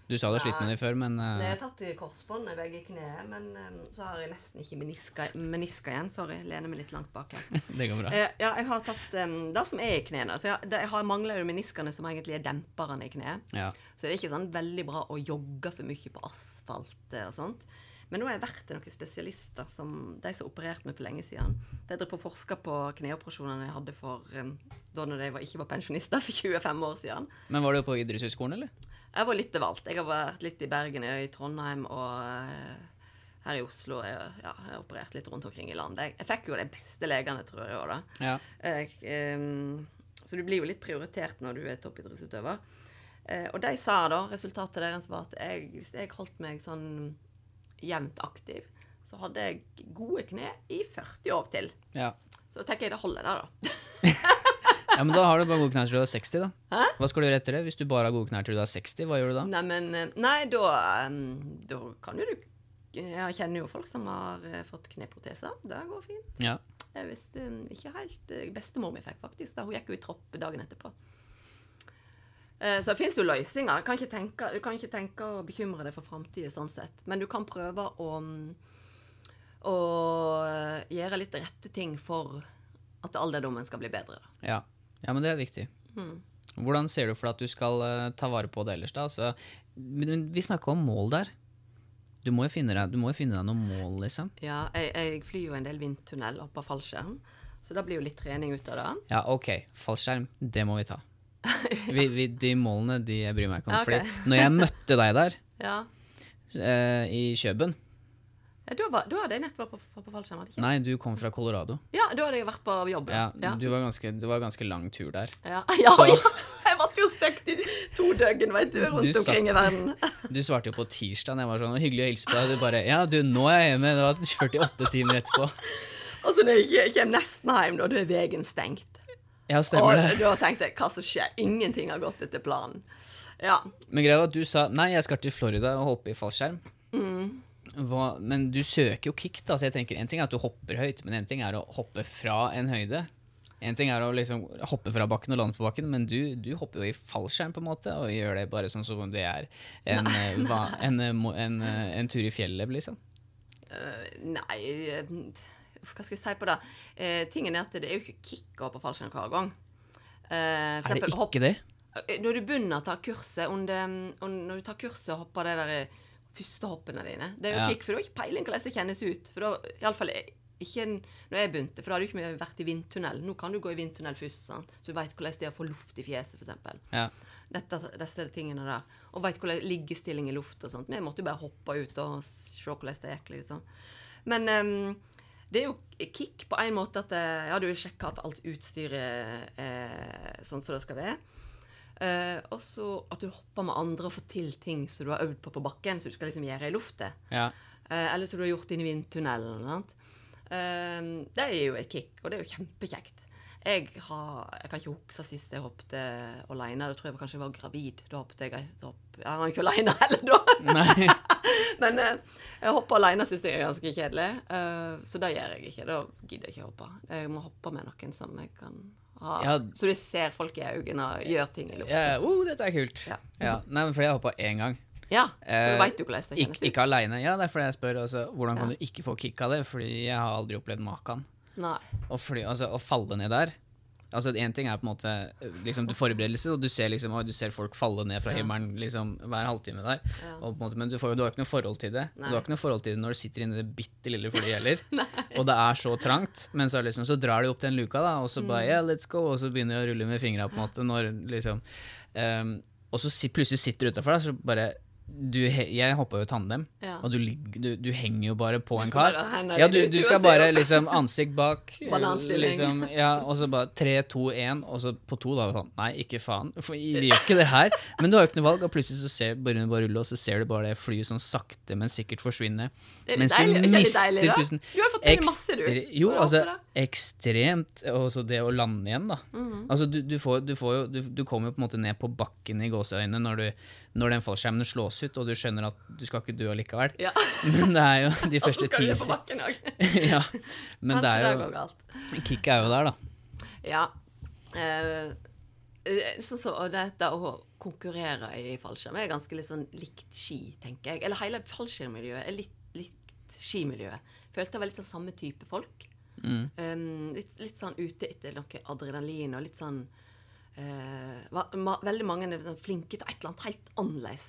Du sa du har slitt med de før, men eh, Jeg har tatt i korsbånd i begge kne, men um, så har jeg nesten ikke meniska, meniska igjen. Sorry, lener meg litt langt bak her. (laughs) det går bra. Eh, ja, jeg har tatt um, det som er i knærne. Så jeg, det, jeg har mangler jo meniskene som egentlig er demperne i kneet. Ja. Så det er ikke sånn veldig bra å jogge for mye på asfalt eh, og sånt. Men nå har jeg vært til noen spesialister, som de som opererte meg for lenge siden. De drev på forska på kneoperasjonene jeg hadde for da når jeg var, ikke var pensjonister for 25 år siden. Men var du på idrettshøyskolen, eller? Jeg var litt av alt. Jeg har vært litt i Bergen, i Trondheim og eh, her i Oslo. Jeg, ja, jeg har operert litt rundt omkring i landet. Jeg, jeg fikk jo de beste legene, tror jeg òg, da. Ja. Jeg, um, så du blir jo litt prioritert når du er toppidrettsutøver. Eh, og de sa da, resultatet deres var at hvis jeg holdt meg sånn jevnt aktiv, så hadde jeg gode kne i 40 år til. ja. Så tenker jeg det holder der, da. (laughs) Ja, men da har du bare gode knær til du er 60, da. Hæ? Hva skal du gjøre etter det? Hvis du bare har gode knær til du er 60, hva gjør du da? Nei, men eh, Nei, da, da kan jo du Jeg kjenner jo folk som har eh, fått kneproteser. Det går fint. Ja. Jeg visste ikke helt eh, Bestemor mi fikk faktisk da. Hun gikk jo i tropp dagen etterpå. Eh, Så det fins jo løsninger. Du kan, ikke tenke, du kan ikke tenke å bekymre deg for framtida sånn sett. Men du kan prøve å, mm, å gjøre litt rette ting for at alderdommen skal bli bedre. Ja. ja, men det er viktig. Mm. Hvordan ser du for deg at du skal eh, ta vare på det ellers, da? Altså, vi snakka om mål der. Du må jo finne deg, du finne deg noen mål, liksom. Ja, jeg, jeg flyr jo en del vindtunnel opp av fallskjerm, så det blir jo litt trening ut av det. Ja, ok, fallskjerm, det må vi ta. (laughs) Vi, vi, de målene de jeg bryr meg ikke om. Okay. Fordi når jeg møtte deg der (laughs) Ja. uh, i Kjøben Ja, da, var, da hadde jeg nettopp vært på, på fallskjerm? Nei, du kom fra Colorado. Ja, da hadde jeg vært på jobb. Ja, ja. Du var ganske, det var ganske lang tur der. Ja, (laughs) ja, ja. Jeg ble jo støkt i to døgn, vet du, rundt Du omkring i verden. Du svarte jo på tirsdag. Jeg var sånn, hyggelig å hilse på deg. Du bare Ja, du, nå er jeg hjemme. Det var 48 timer etterpå. Og så når jeg kommer nesten hjem, da, da er veien stengt. Ja, Og stemmer det. da tenkte jeg, hva som skjer? Ingenting har gått etter planen. Ja. Men greia var at du sa nei, jeg skal til Florida og hoppe i fallskjerm. Hva, men du søker jo kick, da, så jeg tenker en ting er at du hopper høyt, men en ting er å hoppe fra en høyde. En ting er å liksom hoppe fra bakken og lande på bakken, men du, du hopper jo i fallskjerm på en måte, og gjør det bare sånn som om det er en, eh, hva, en, eh, en, eh, en tur i fjellet, liksom. Uh, nei Hva skal jeg si på det? Eh, tingen er at det er jo ikke kick å hoppe fallskjerm hver gang. Eh, Er det ikke det? Når du begynner å ta kurset, under, det, når du tar kurset og hopper de der eh, første hoppene dine Det er jo Ja. kick, for du har ikke peiling hvordan det kjennes ut. For da, iallfall ikke når jeg begynte, for da hadde du ikke vært i vindtunnel. Nå kan du gå i vindtunnel først, sant? så du veit hvordan det er å få luft i fjeset, f.eks. Ja. Dette, disse tingene der. Og veit hvordan liggestilling i luft og sånt. Vi måtte jo bare hoppe ut og se hvordan det gikk, liksom. Men ehm, det er jo kick på en måte at eh, ja, du sjekker at alt utstyret er sånn som det skal være. Uh, og så at du hopper med andre og får til ting som du har øvd på på bakken, som du skal liksom gjøre i lufta. ja. Uh, eller som du har gjort inn i vindtunnelen. Sant? Uh, det er jo et kick, og det er jo kjempekjekt. Jeg, har, jeg kan ikke huske sist jeg hoppet alene. Da tror jeg kanskje jeg var gravid. Da hoppet jeg hopp. Jeg var ikke alene (laughs) heller da. (laughs) Men eh, jeg hopper alene syns jeg er ganske kjedelig. eh, så det gjør jeg ikke. Da gidder jeg ikke å hoppe. Jeg må hoppe med noen som jeg kan ha. Ja. Så de ser folk i øynene og gjør ting i lufta. Ja, oh, dette er kult. Ja. Ja. Nei, men fordi jeg hoppa én gang. Ja, så Eh, du veit jo hvordan det kjennes ut. ikke aleine. Ja, det er fordi jeg spør også, hvordan kan du ikke få kick av det? Fordi jeg har aldri opplevd maken. Å, fly, altså, å falle ned der Altså Én ting er på en måte liksom, du forberedelse, og du ser, liksom, å, du ser folk falle ned fra himmelen liksom, hver halvtime der. Ja. Og, måte, men du, får, du har ikke noe forhold til det. Nei. Du har ikke noe forhold til det når du sitter inne i det bitte lille flyet heller. (laughs) og det er så trangt. Men så, liksom, så drar de opp den luka, da, og så bare Mm. yeah, let's go, og så begynner de å rulle med fingra, på en måte. Når, liksom, ehm, og så plutselig sitter du utafor, så bare du, Jeg hoppa jo tandem, Ja. og du, du, du henger jo bare på en kar. Ja, du, du skal bare liksom ansikt bak, (laughs) liksom, ja, og så bare tre, to, én, og så på to, da. Sånn, nei, ikke faen, for vi gjør ikke det her. Men du har jo ikke noe valg, og plutselig så ser bare, bare rulle, og så ser du bare det flyet sånn sakte, men sikkert forsvinne. Det er litt du deilig. Det mister deilig, pusten. Du har fått med masse, du. Jo, altså, ekstremt. Og så det å lande igjen, da. Mhm. Altså, du, du, får, du, får jo, du, du kommer jo på en måte ned på bakken i gåseøynene når, du, når den fallskjermen slås ut, og du skjønner at du skal ikke dø allikevel. Ja. (laughs) Men det er jo de (laughs) Og så skal du på bakken òg. ja. Men Kanskje det er jo galt. Kicket er jo der, da. Ja. Eh, eh, sånn så, og dette å konkurrere i fallskjerm er ganske litt sånn likt ski, tenker jeg. Eller hele fallskjermmiljøet er litt likt skimiljøet. Følte jeg var litt av samme type folk. Mm. Um, litt, litt sånn ute etter noe adrenalin og litt sånn Veldig mange er sånn flinke til et eller annet helt annerledes.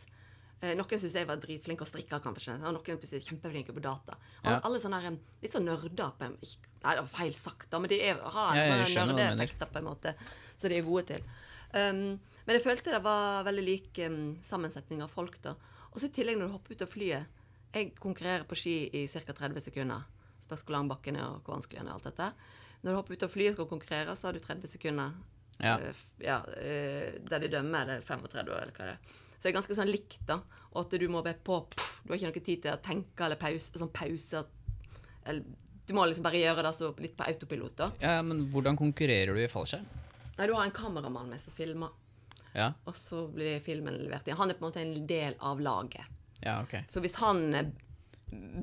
Eh, noen syns jeg var dritflink å strikke, kanskje. Og noen er kjempeflinke på data. Ja. Alle sånne her, litt sånn nerder på en Nei, det var feil sagt, da, men de er, har Ja, en jeg sånn nerdeeffekter på en måte, så de er gode til. Um, men jeg følte det var veldig lik um, sammensetning av folk, da. Og så i tillegg, når du hopper ut av flyet Jeg konkurrerer på ski i ca. 30 sekunder. Spørs hvor lang bakken er, og hvor vanskelig den er, og alt dette. Når du hopper ut av flyet og skal konkurrere, så har du 30 sekunder. Ja. Eh, ja eh, der de dømmer, det er 35 år, eller hva det er. Så det er ganske sånn likt, da. Og at du må være på pff, Du har ikke noe tid til å tenke eller pause. Sånn pause eller, Du må liksom bare gjøre det så litt på autopilot, da. ja, men hvordan konkurrerer du i fallskjerm? Nei, du har en kameramann med som filmer, Ja, og så blir filmen levert inn. Han er på en måte en del av laget. ja ok. Så hvis han eh,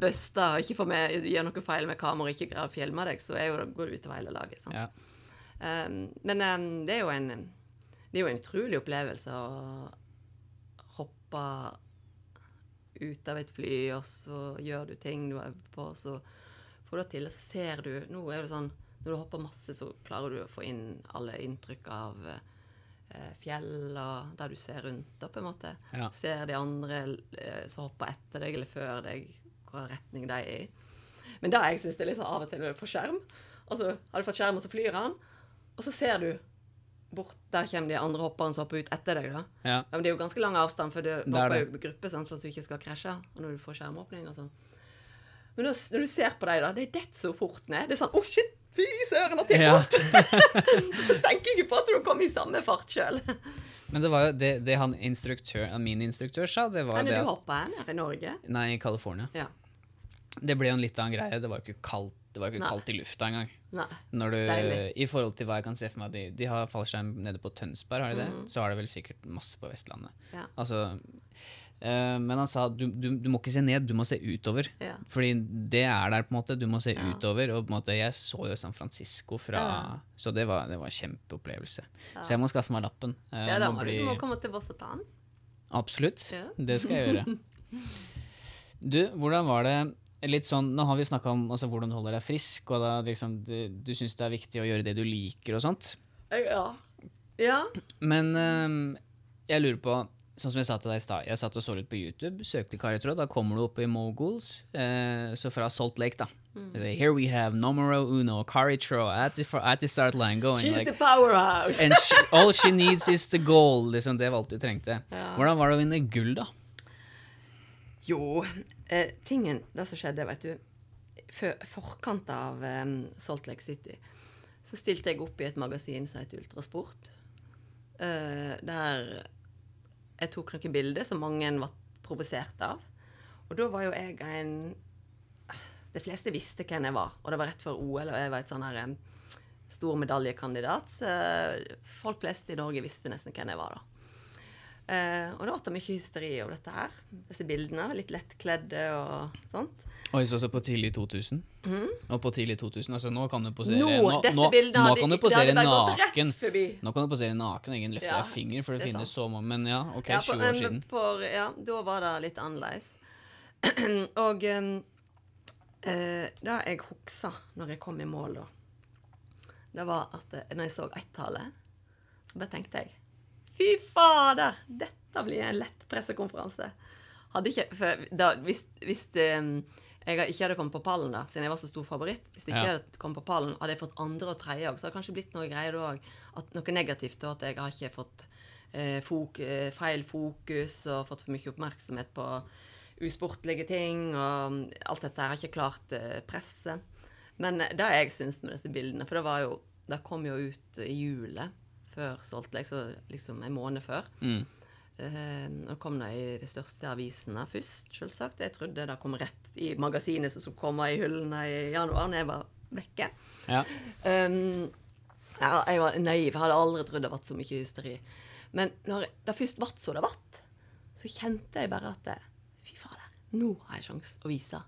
buster og ikke får med, gjør noe feil med kamera og ikke greier å filme deg, så jo, går det utover hele laget. Sant? Ja. Um, men um, det er jo en det er jo en utrolig opplevelse å hoppe ut av et fly, og så gjør du ting du har øvd på, og så får du det til, og så ser du Nå er det sånn Når du hopper masse, så klarer du å få inn alle inntrykk av eh, fjell og der du ser rundt, da, på en måte. Ja. Ser de andre eh, som hopper etter deg eller før deg, hvilken retning de er i. Men det jeg syns er litt sånn av og til når du får skjerm Og så har du fått skjerm, og så flyr han, og så ser du bort Der kommer de andre hopperne som hopper ut etter deg, da. Ja. Men det er jo ganske lang avstand, for du er hopper jo i gruppe, sånn at du ikke skal krasje. Og når du får skjermåpning og sånn. Men når, når du ser på dem, da, det detter så fort ned. Det er sånn Å, shit! Fy søren, at jeg gikk fort! (laughs) du tenker ikke på at du kommer i samme fart sjøl. Men det var jo det, det han instruktør, min instruktør sa, det var Kan det du at hoppe her nede i Norge? Nei, i California. Ja. Det ble jo en litt annen greie. Det var jo ikke kaldt, det var ikke Nei. kaldt i lufta engang. Nei. Når du, I forhold til hva jeg kan se for meg De, de har fallskjerm nede på Tønsberg, har de det? Så har de vel sikkert masse på Vestlandet. Ja. Altså øh, Men han sa du, du, du må ikke se ned, du må se utover. Ja. Fordi det er der, på en måte. Du må se Ja. utover. Og på en måte, jeg så jo San Francisco fra Ja. Så det var, det var en kjempeopplevelse. Så jeg må skaffe meg lappen. Eh, Ja, da må bli- du må komme til Voss og ta den. Absolutt. Det skal jeg gjøre. (laughs) Du, hvordan var det litt sånn, Nå har vi snakka om altså, hvordan du holder deg frisk, og da liksom, du, du syns det er viktig å gjøre det du liker og sånt. Ja. Ja. Men um, jeg lurer på Sånn som jeg sa til deg i stad, jeg satt og så litt på YouTube, søkte Karitråd, da kommer du opp i Moguls. Eh, så fra Salt Lake, da. Mm. Say, Here we have numero uno, Caritro, at the, at the start line going. She's like, the powerhouse! and she, all she needs is the goal. Liksom, det var alt du trengte. (laughs) Ja. Hvordan var det å vinne gull, da? Jo, eh, tingen Det som skjedde, vet du Før forkant av eh, Salt Lake City, så stilte jeg opp i et magasin som het Ultrasport. Eh, der jeg tok noen bilder som mange var provosert av. Og da var jo jeg en De fleste visste hvem jeg var, og det var rett før OL, og jeg var et sånn her eh, stor medaljekandidat. Så folk flest i Norge visste nesten hvem jeg var, da. Eh, og da ble det mye hysteri over dette her. Disse bildene. Litt lettkledde og sånt. Oi, så, så på tidlig 2000? Og på tidlig 2000, altså nå kan du posere. Nå, nå, nå, nå kan du posere naken. Nå kan du posere naken og ingen løfter Ja, en finger, for det, det finnes sant. så mange. Men ja, ok, Ja, på, 20 år siden. For, ja, da var det litt annerledes. (clears throat) og eh, det jeg huksa når jeg kom i mål, da, det var at eh, når jeg så ett-tallet, så bare tenkte jeg Fy fader! Dette blir en lett pressekonferanse. Hadde ikke da, Hvis, hvis det, jeg ikke hadde kommet på pallen, da, siden jeg var så stor favoritt Hvis jeg ikke Ja. hadde kommet på pallen, hadde jeg fått andre og tredje òg, så hadde det kanskje blitt noe greier òg. Noe negativt da, at jeg har ikke fått eh, fok eh, feil fokus og fått for mye oppmerksomhet på usportlige ting og alt dette. Jeg har ikke klart eh, presset. Men eh, det jeg syns med disse bildene For det var jo Det kom jo ut i julet før solgte jeg, så liksom en måned før. Mm. Eh, og kom det i de største avisene først, selvsagt. Jeg trodde det kom rett i magasinet som skulle komme i hyllene i januar, når jeg var vekke. Ja. Um, ja, jeg var naiv. Jeg hadde aldri trodd det ble så mye hysteri. Men når det først ble så det ble, så kjente jeg bare at det, Fy fader, nå har jeg sjanse å vise.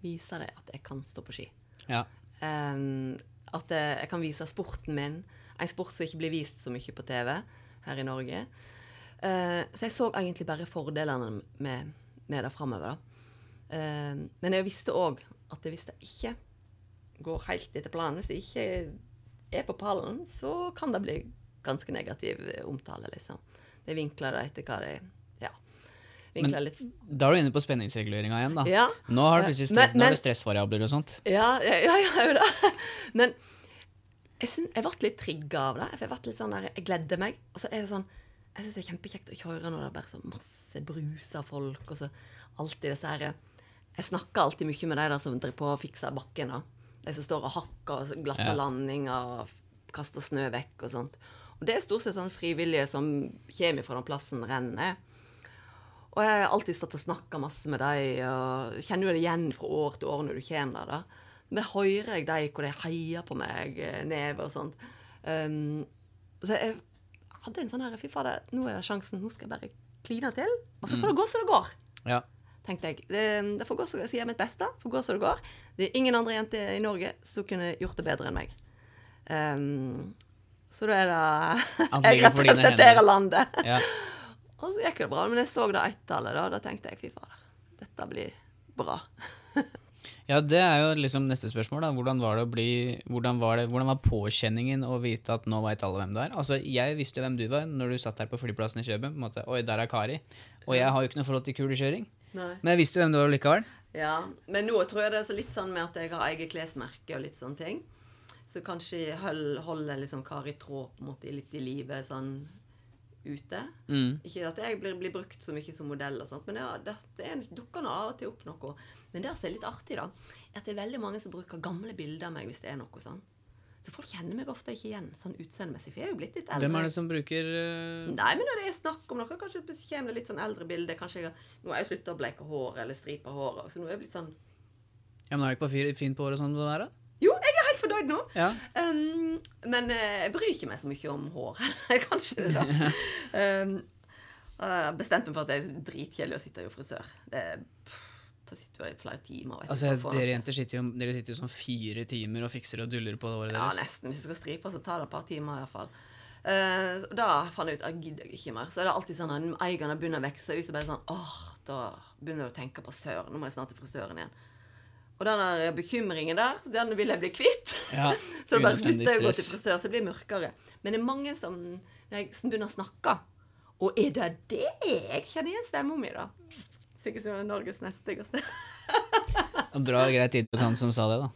Vise deg at jeg kan stå på ski. ja. Um, at jeg, jeg kan vise sporten min. En sport som ikke blir vist så mye på TV her i Norge. Uh, så jeg så egentlig bare fordelene med, med det framover. Uh, men jeg visste òg at hvis det ikke går helt etter planen, hvis det ikke er på pallen, så kan det bli ganske negativ omtale, liksom. Det vinkler det etter hva det Ja. Vinkler litt Da er du inne på spenningsreguleringa igjen, da. Ja. Nå har du plutselig Men- stress, men- du stressvariabler og sånt. Ja, ja, ja, ja jo da. (laughs) Men jeg, ble litt trigga av det. For jeg ble litt sånn der, jeg gledde meg. Og så er det sånn Jeg syns det er kjempekjekt å kjøre når det er bare så masse brusa folk, og så alltid disse her Jeg snakker alltid mye med de der som driver på og fikser bakken. da. De som står og hakker og glatter Ja. landinger og kaster snø vekk og sånt. Og det er stort sett sånn frivillige som kommer fra den plassen rennet er. Og jeg har alltid stått og snakka masse med dem, og kjenner jo det igjen fra år til år når du kommer der. da. Men hører jeg dem hvor de heier på meg eh, nedover og sånt. Um, så jeg hadde en sånn her Fy fader, nå er det sjansen. Nå skal jeg bare kline til. Og så får det gå som det går, Ja. tenkte jeg. Det, det får gå så, jeg mitt beste. Får gå som det går. Det er ingen andre jenter i Norge som kunne gjort det bedre enn meg. Um, så da er det (laughs) Jeg representerer landet. Ja. (laughs) Og så gikk det bra. Men jeg så det ett-tallet, da. Da tenkte jeg fy fader, dette blir bra. (laughs) ja, det er jo liksom neste spørsmål, da. Hvordan var det å bli Hvordan var, det, hvordan var påkjenningen å vite at nå veit alle hvem du er? Altså, jeg visste jo hvem du var når du satt her på flyplassen i Kjøben. På en måte, Oi, der er Kari. Og jeg har jo ikke noe forhold til kulekjøring. Nei. Men jeg visste jo hvem du var likevel. Ja, men nå tror jeg det er så litt sånn med at jeg har eget klesmerke og litt sånne ting. Så kanskje holder liksom Kari tråd på en måte litt i livet sånn ute. Mm. Ikke at jeg blir, blir brukt så mye som modell, og sånt, men ja, det, det er- dukker nå av og til opp noe. Men det som er litt artig, da, er at det er veldig mange som bruker gamle bilder av meg hvis det er noe sånn. Så folk kjenner meg ofte ikke igjen sånn utseendemessig, for jeg er jo blitt litt eldre. Hvem er det som bruker uh... Nei, men når det er snakk om noe, kanskje kommer det litt sånn eldre bilder. Kanskje jeg, har- Nå har jeg slutta å bleike hår eller stripe håret, så nå er jeg blitt sånn Ja, men er det ikke bare fint på håret sånn det der, da? Jo, jeg er fornøyd nå. Ja. Um, men eh, jeg bryr ikke meg så mye om hår. (laughs) Kanskje det, da. (laughs) Um, jeg bestemte meg for at det er dritkjedelig å sitte i frisør. Det, da sitter du i flere timer. Altså, dere jenter sitter jo, dere sitter jo sånn fire timer og fikser og duller på håret Ja, nesten. Hvis du skal stripe, så tar det et par timer iallfall. Uh, da fant jeg ut at jeg gidder ikke mer. Så er det alltid sånn at eierne begynner å vokse ut, så bare sånn åh, da begynner du å tenke på søren. Nå må jeg snart til frisøren igjen. Og den der bekymringen der, den vil jeg bli kvitt. Ja, (laughs) Så da bare slutter jeg å gå til frisør, så det blir mørkere. Men det er mange som jeg begynner å snakke. Og er det det jeg kjenner igjen stemmen min, da? Sikkert som Norges neste styggeste. Bra, greit tid på han som sa det, da.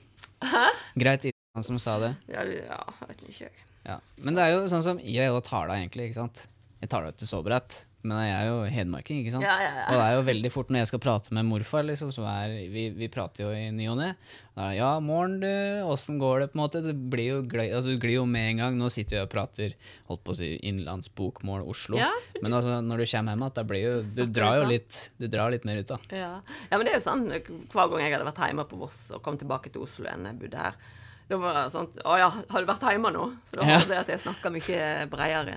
Hæ? Greit tid på han som sa det. Ja, ja, vet ikke. jeg. Ja. Men det er jo sånn som jeg og deg, egentlig. ikke sant? Jeg tar det ikke så bredt, men jeg er jo hedmarking, ikke sant? Ja, ja, ja. Og det er jo veldig fort når jeg skal prate med morfar, liksom, som er vi, vi prater jo i ny og ne. Ja, morgen, du, åssen går det, på en måte? Det blir jo gløy, altså, du glir jo med en gang. Nå sitter vi og prater holdt på å si innlandsbokmål Oslo. Ja. Men altså, når du kommer hjem igjen, blir jo Du drar jo litt, du drar litt mer ut, da. Ja. ja, men det er jo sånn hver gang jeg hadde vært hjemme på Voss og kom tilbake til Oslo igjen, jeg bodde her, da var det sånn Å ja, har du vært hjemme nå? For da var det at jeg snakka mye bredere.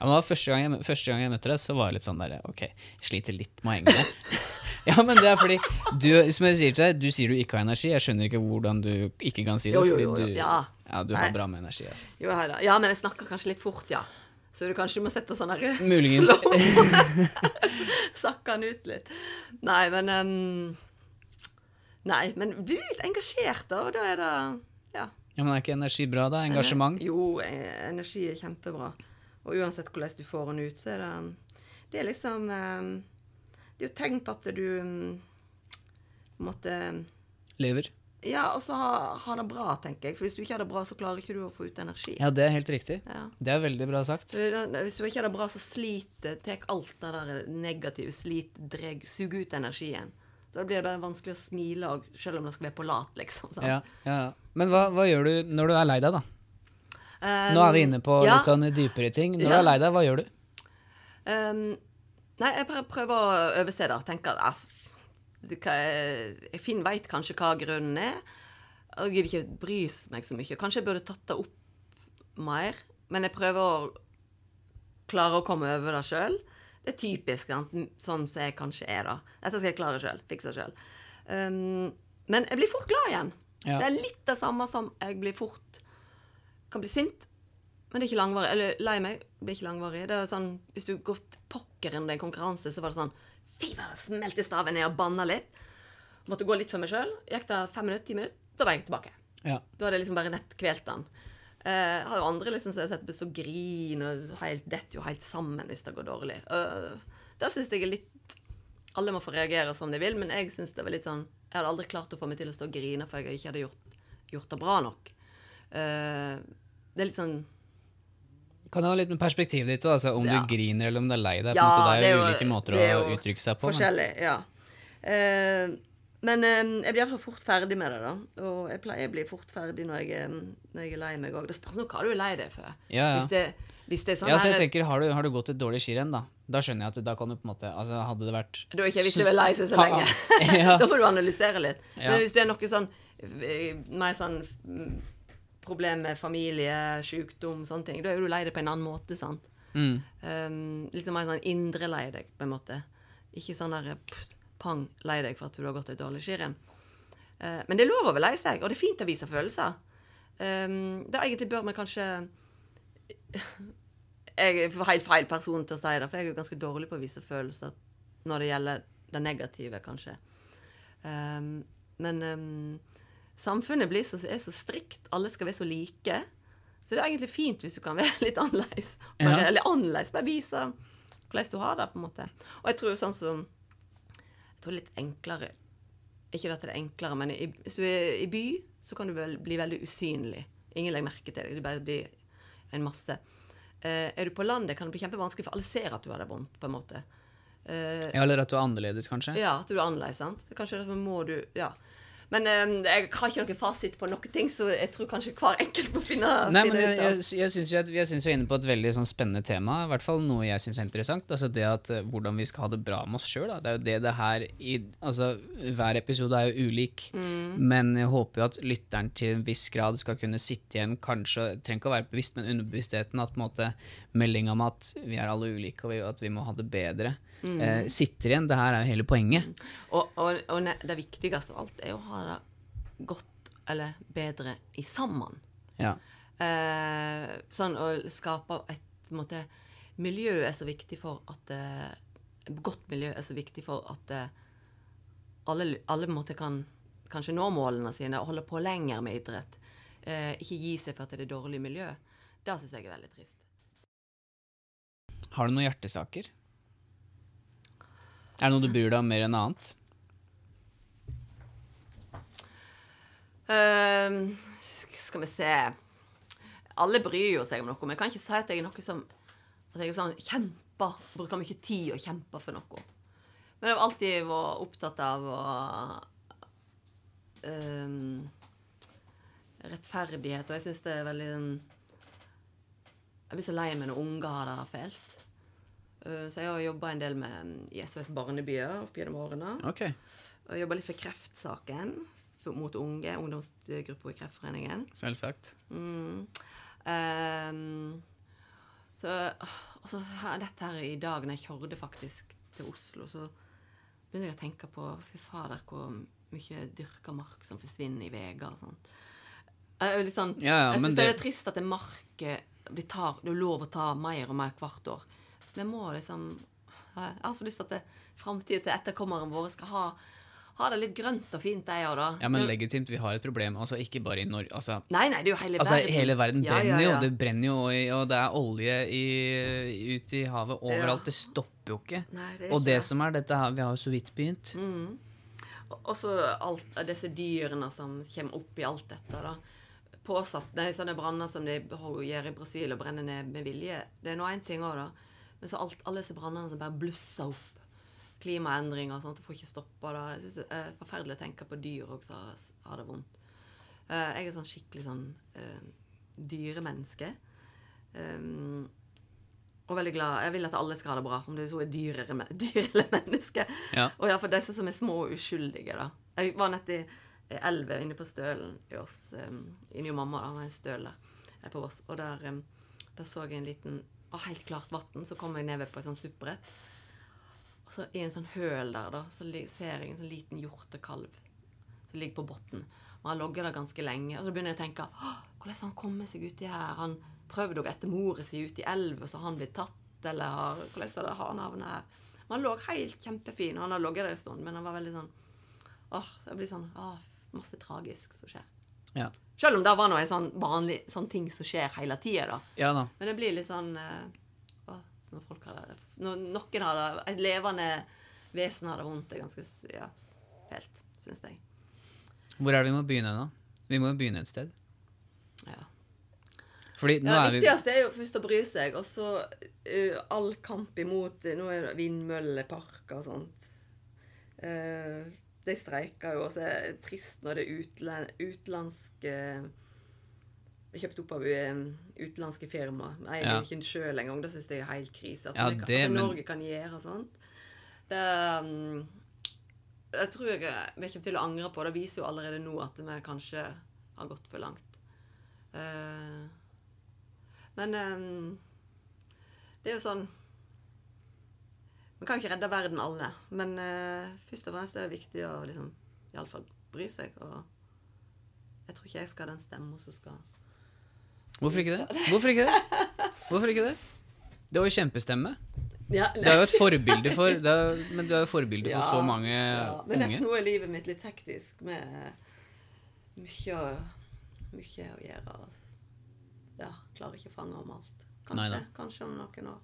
Ja, men første, gang jeg, første gang jeg møtte deg, så var jeg litt sånn der Ok, jeg sliter litt med å henge med. (laughs) ja, men det er fordi du, som jeg sier til deg, du sier du ikke har energi. Jeg skjønner ikke hvordan du ikke kan si det. Jo, jo, jo, jo, du, ja. du Nei. har bra med energi. altså. Jo, hei da. Ja, men jeg snakker kanskje litt fort, ja. Så du kanskje må sette sånn her Muligens. (laughs) Sakke (laughs) han ut litt. Nei, men um, Nei, men bli litt engasjert, da. Og da er det Ja. Ja, men Er ikke energi bra, da? Engasjement? Jo, eh, energi er kjempebra. Og uansett hvordan du får den ut, så er det Det er liksom ehm, Det er jo tegn på at du mm, på en måte Lever? Ja, og så ha, ha det bra, tenker jeg. For hvis du ikke har det bra, så klarer ikke du å få ut energi. Ja, det er helt riktig. Ja. Det er veldig bra sagt. Hvis du ikke har det bra, så sliter Tek alt det der negative slit, dreg, suger ut energien. Så da blir det bare vanskelig å smile, selv om det skal være på lat, liksom. ja. ja. Men hva, hva gjør du når du er lei deg, da? Um, Nå er vi inne på ja, litt sånn dypere ting. Når du Ja. er lei deg, hva gjør du? um, Nei, jeg bare prøver å overse det. Tenker at altså, jeg Finn veit kanskje hva grunnen er. Jeg gidder ikke bry meg så mye. Kanskje jeg burde tatt det opp mer. Men jeg prøver å klare å komme over det sjøl. Det er typisk sant? sånn som jeg kanskje er, da. Dette skal jeg klare sjøl. Fikse sjøl. Um, men jeg blir fort glad igjen. Ja. Det er litt det samme som jeg blir fort Kan bli sint, men det er ikke langvarig. Eller lei meg, blir ikke langvarig. Det er sånn, Hvis du går til pokker under en konkurranse, så var det sånn Fy faen, smelte staven ned og banna litt. Måtte gå litt for meg sjøl. Gikk det fem minutter, ti minutter, da var jeg tilbake. Ja. Da hadde jeg liksom bare nettkvelt den. Jeg har jo andre liksom som jeg har sett så griner og helt, detter jo helt sammen hvis det går dårlig. Uh, det syns jeg er litt Alle må få reagere som de vil, men jeg syns det var litt sånn Jeg hadde aldri klart å få meg til å stå og grine for jeg ikke hadde gjort, gjort det bra nok. Eh, det er litt sånn Kan ha litt med perspektivet ditt altså, om Ja. du griner eller om du er lei deg? Ja, måte. det er jo ulike måter er å uttrykke seg på. Men. forskjellig. Ja. Eh, men eh, jeg blir iallfall fort ferdig med det, da. Og jeg pleier å bli fort ferdig når jeg, er- når jeg er lei meg òg. Det spørs hva du er lei deg for. Ja, ja. Hvis, det, hvis det er sånn Ja, så jeg her- tenker, har du, har du gått et dårlig skirenn, da? Da skjønner jeg at da kan du på en måte altså Hadde det vært Da er ikke hvis du er lei seg så lenge. (laughs) (laughs) da får du analysere litt. Men hvis det er noe sånn eh, mer sånn mm, problem med familie, sykdom, sånne ting, da er du lei deg på en annen måte, sant. mm, Um, litt mer sånn indre lei deg, på en måte. Ikke sånn der pff, pang lei deg for at du har gått et dårlig skirenn. Uh, men det er lov å være lei seg, og det er fint å vise følelser. Um, det egentlig bør vi kanskje (laughs) Jeg er helt feil person til å si det, for jeg er jo ganske dårlig på å vise følelser når det gjelder det negative, kanskje. Um, men um, samfunnet blir så, er så strikt. Alle skal være så like. Så det er egentlig fint hvis du kan være (laughs) litt annerledes. Ja. Eller annerledes, bare vise hvordan du har det, på en måte. Og jeg tror sånn som Jeg tror litt enklere Ikke at det er enklere, men i, hvis du er i by, så kan du vel bli veldig usynlig. Ingen legger merke til deg. Du bare blir en masse. Uh, er du på landet, kan det bli kjempevanskelig, for alle ser at du har det vondt, på en måte. Uh, ja, Eller at du er annerledes, kanskje? ja, at du er annerledes, sant. Kanskje derfor må du Ja. Men eh, jeg har ikke noen fasit på noen ting, så jeg tror kanskje hver enkelt må finne, Nei, finne men jeg, ut av. jeg, jeg syns vi, vi er inne på et veldig sånn spennende tema. I hvert fall noe jeg syns er interessant. Altså det at eh, Hvordan vi skal ha det bra med oss sjøl. Det er jo det det her i, Altså, hver episode er jo ulik. Mm. Men jeg håper jo at lytteren til en viss grad skal kunne sitte igjen, kanskje Trenger ikke å være bevisst, men underbevisstheten at på en måte meldinga om at vi er alle ulike, og vi, at vi må ha det bedre, Mm. eh, sitter igjen. Det her er jo hele poenget. Og, og, og det viktigste av alt er å ha det godt eller bedre i sammen. Ja. Eh, sånn å skape et måte, miljø er så viktig for at eh, godt miljø er så viktig for at eh, alle, alle måte kan kanskje nå målene sine og holde på lenger med idrett. Eh, ikke gi seg for at det er dårlig miljø. Det syns jeg er veldig trist. Har du noen hjertesaker? Er det noe du bryr deg om mer enn annet? Uh, skal vi se Alle bryr jo seg om noe, men jeg kan ikke si at jeg er noe som At jeg er sånn kjemper, bruker mye tid og kjemper for noe. Men jeg har alltid vært opptatt av å ehm, Rettferdighet, og jeg syns det er veldig sånn Jeg blir så lei meg når unger har det fælt. Eh, så jeg har jobba en del med i SOS Barnebyer opp gjennom årene. Okay. Og jobba litt for kreftsaken for, mot unge, ungdomsgruppa i Kreftforeningen. Selvsagt. Mm. Um, så og så her, dette her i dag, når jeg kjørte faktisk til Oslo, så begynner jeg å tenke på Fy fader, hvor mye dyrka mark som forsvinner i veier og sånt. Er litt sånn, Ja, ja, jeg syns det... det- er trist at det market blir tar, det er lov å ta mer og mer hvert år. Vi må liksom Jeg har så lyst til at framtida til etterkommerne våre skal ha, ha det litt grønt og fint, jeg òg, da. Ja, men legitimt, vi har et problem. Altså, ikke bare i Norge. Altså, Nei, nei, det er jo hele altså verden. hele verden Ja, brenner ja, jo. Det brenner jo, og det er olje i, ute i havet overalt. Ja. Det stopper jo ikke. Nei, det er Og det det. som er dette her, vi har jo så vidt begynt. Mm. Og- Og så alt disse dyrene som kommer opp i alt dette, da. Påsatt Nei, sånne branner som de gjør i Brasil og brenner ned med vilje. Det er nå én ting òg, da. Men så alt, alle disse brannene som bare blusser opp. Klimaendringer og sånt. Du får ikke stoppa det. Jeg synes det er forferdelig å tenke på dyr også som har det vondt. Eh, jeg er sånn skikkelig sånn uh, dyremenneske. Um, og veldig glad. Jeg vil at alle skal ha det bra, om det så er (laughs) dyr eller, menneske. dyr eller mennesker. Ja. Og ja, for disse som er små og uskyldige, da. Jeg var nett i elva inne på Stølen i oss, um, inni mamma, da, var en støl der på Voss. Og der, um, der så jeg en liten å, helt klart vann. Så kommer jeg ned på et sånt suppebrett. Og så i en sånn høl der, da, så ser jeg en sånn liten hjortekalv som ligger på bunnen. Og han logger der ganske lenge. Og så begynner jeg å tenke «Åh, hvordan han kommet seg uti her? Han prøvde å etter mora si ut i elva, så har han blitt tatt, eller har, hvordan har han havnet her? Men han lå helt kjempefin, og han har ligget der en stund, men han var veldig sånn Åh, det blir sånn åh, Masse tragisk som skjer. Ja. Selv om det var noe sånn vanlig sånn ting som skjer hele tida, da. ja da. Men det blir litt sånn eh, åh, som folk har det Når noen har det Et levende vesen har det vondt, det er ganske ja, fælt, syns jeg. Hvor er det vi må begynne nå? Vi må jo begynne et sted. Ja. Fordi nå Ja, det viktigste er jo først å bry seg, og så uh, all kamp imot eh, Nå er det vindmølleparker og sånt. Eh, de streiker jo, og så er det trist når det er utland, utenlandske Kjøpt opp av eh, utenlandske firma. Jeg Ja. ikke en sjøl engang. Det syns jeg er helt krise. At, Ja, det, at men- Norge kan gjøre sånt. Det um, Jeg tror jeg, vi kommer til å angre på det. Det viser jo allerede nå at vi kanskje har gått for langt. Eh, men ehm, det er jo sånn Vi kan ikke redde verden alle, men uh, først og fremst er det viktig å liksom iallfall bry seg. Og jeg tror ikke jeg skal ha den stemmen som skal Hvorfor ikke det? Hvorfor ikke det? Hvorfor ikke det? (laughs) Det var jo kjempestemme. ja, Det er jo et forbilde for det er, Men du er jo forbilde for (laughs) så mange Men unge. nå er livet mitt litt hektisk med mye, å- mye å gjøre. Ja, klarer ikke å fange om alt. Kanskje, kanskje om noen år.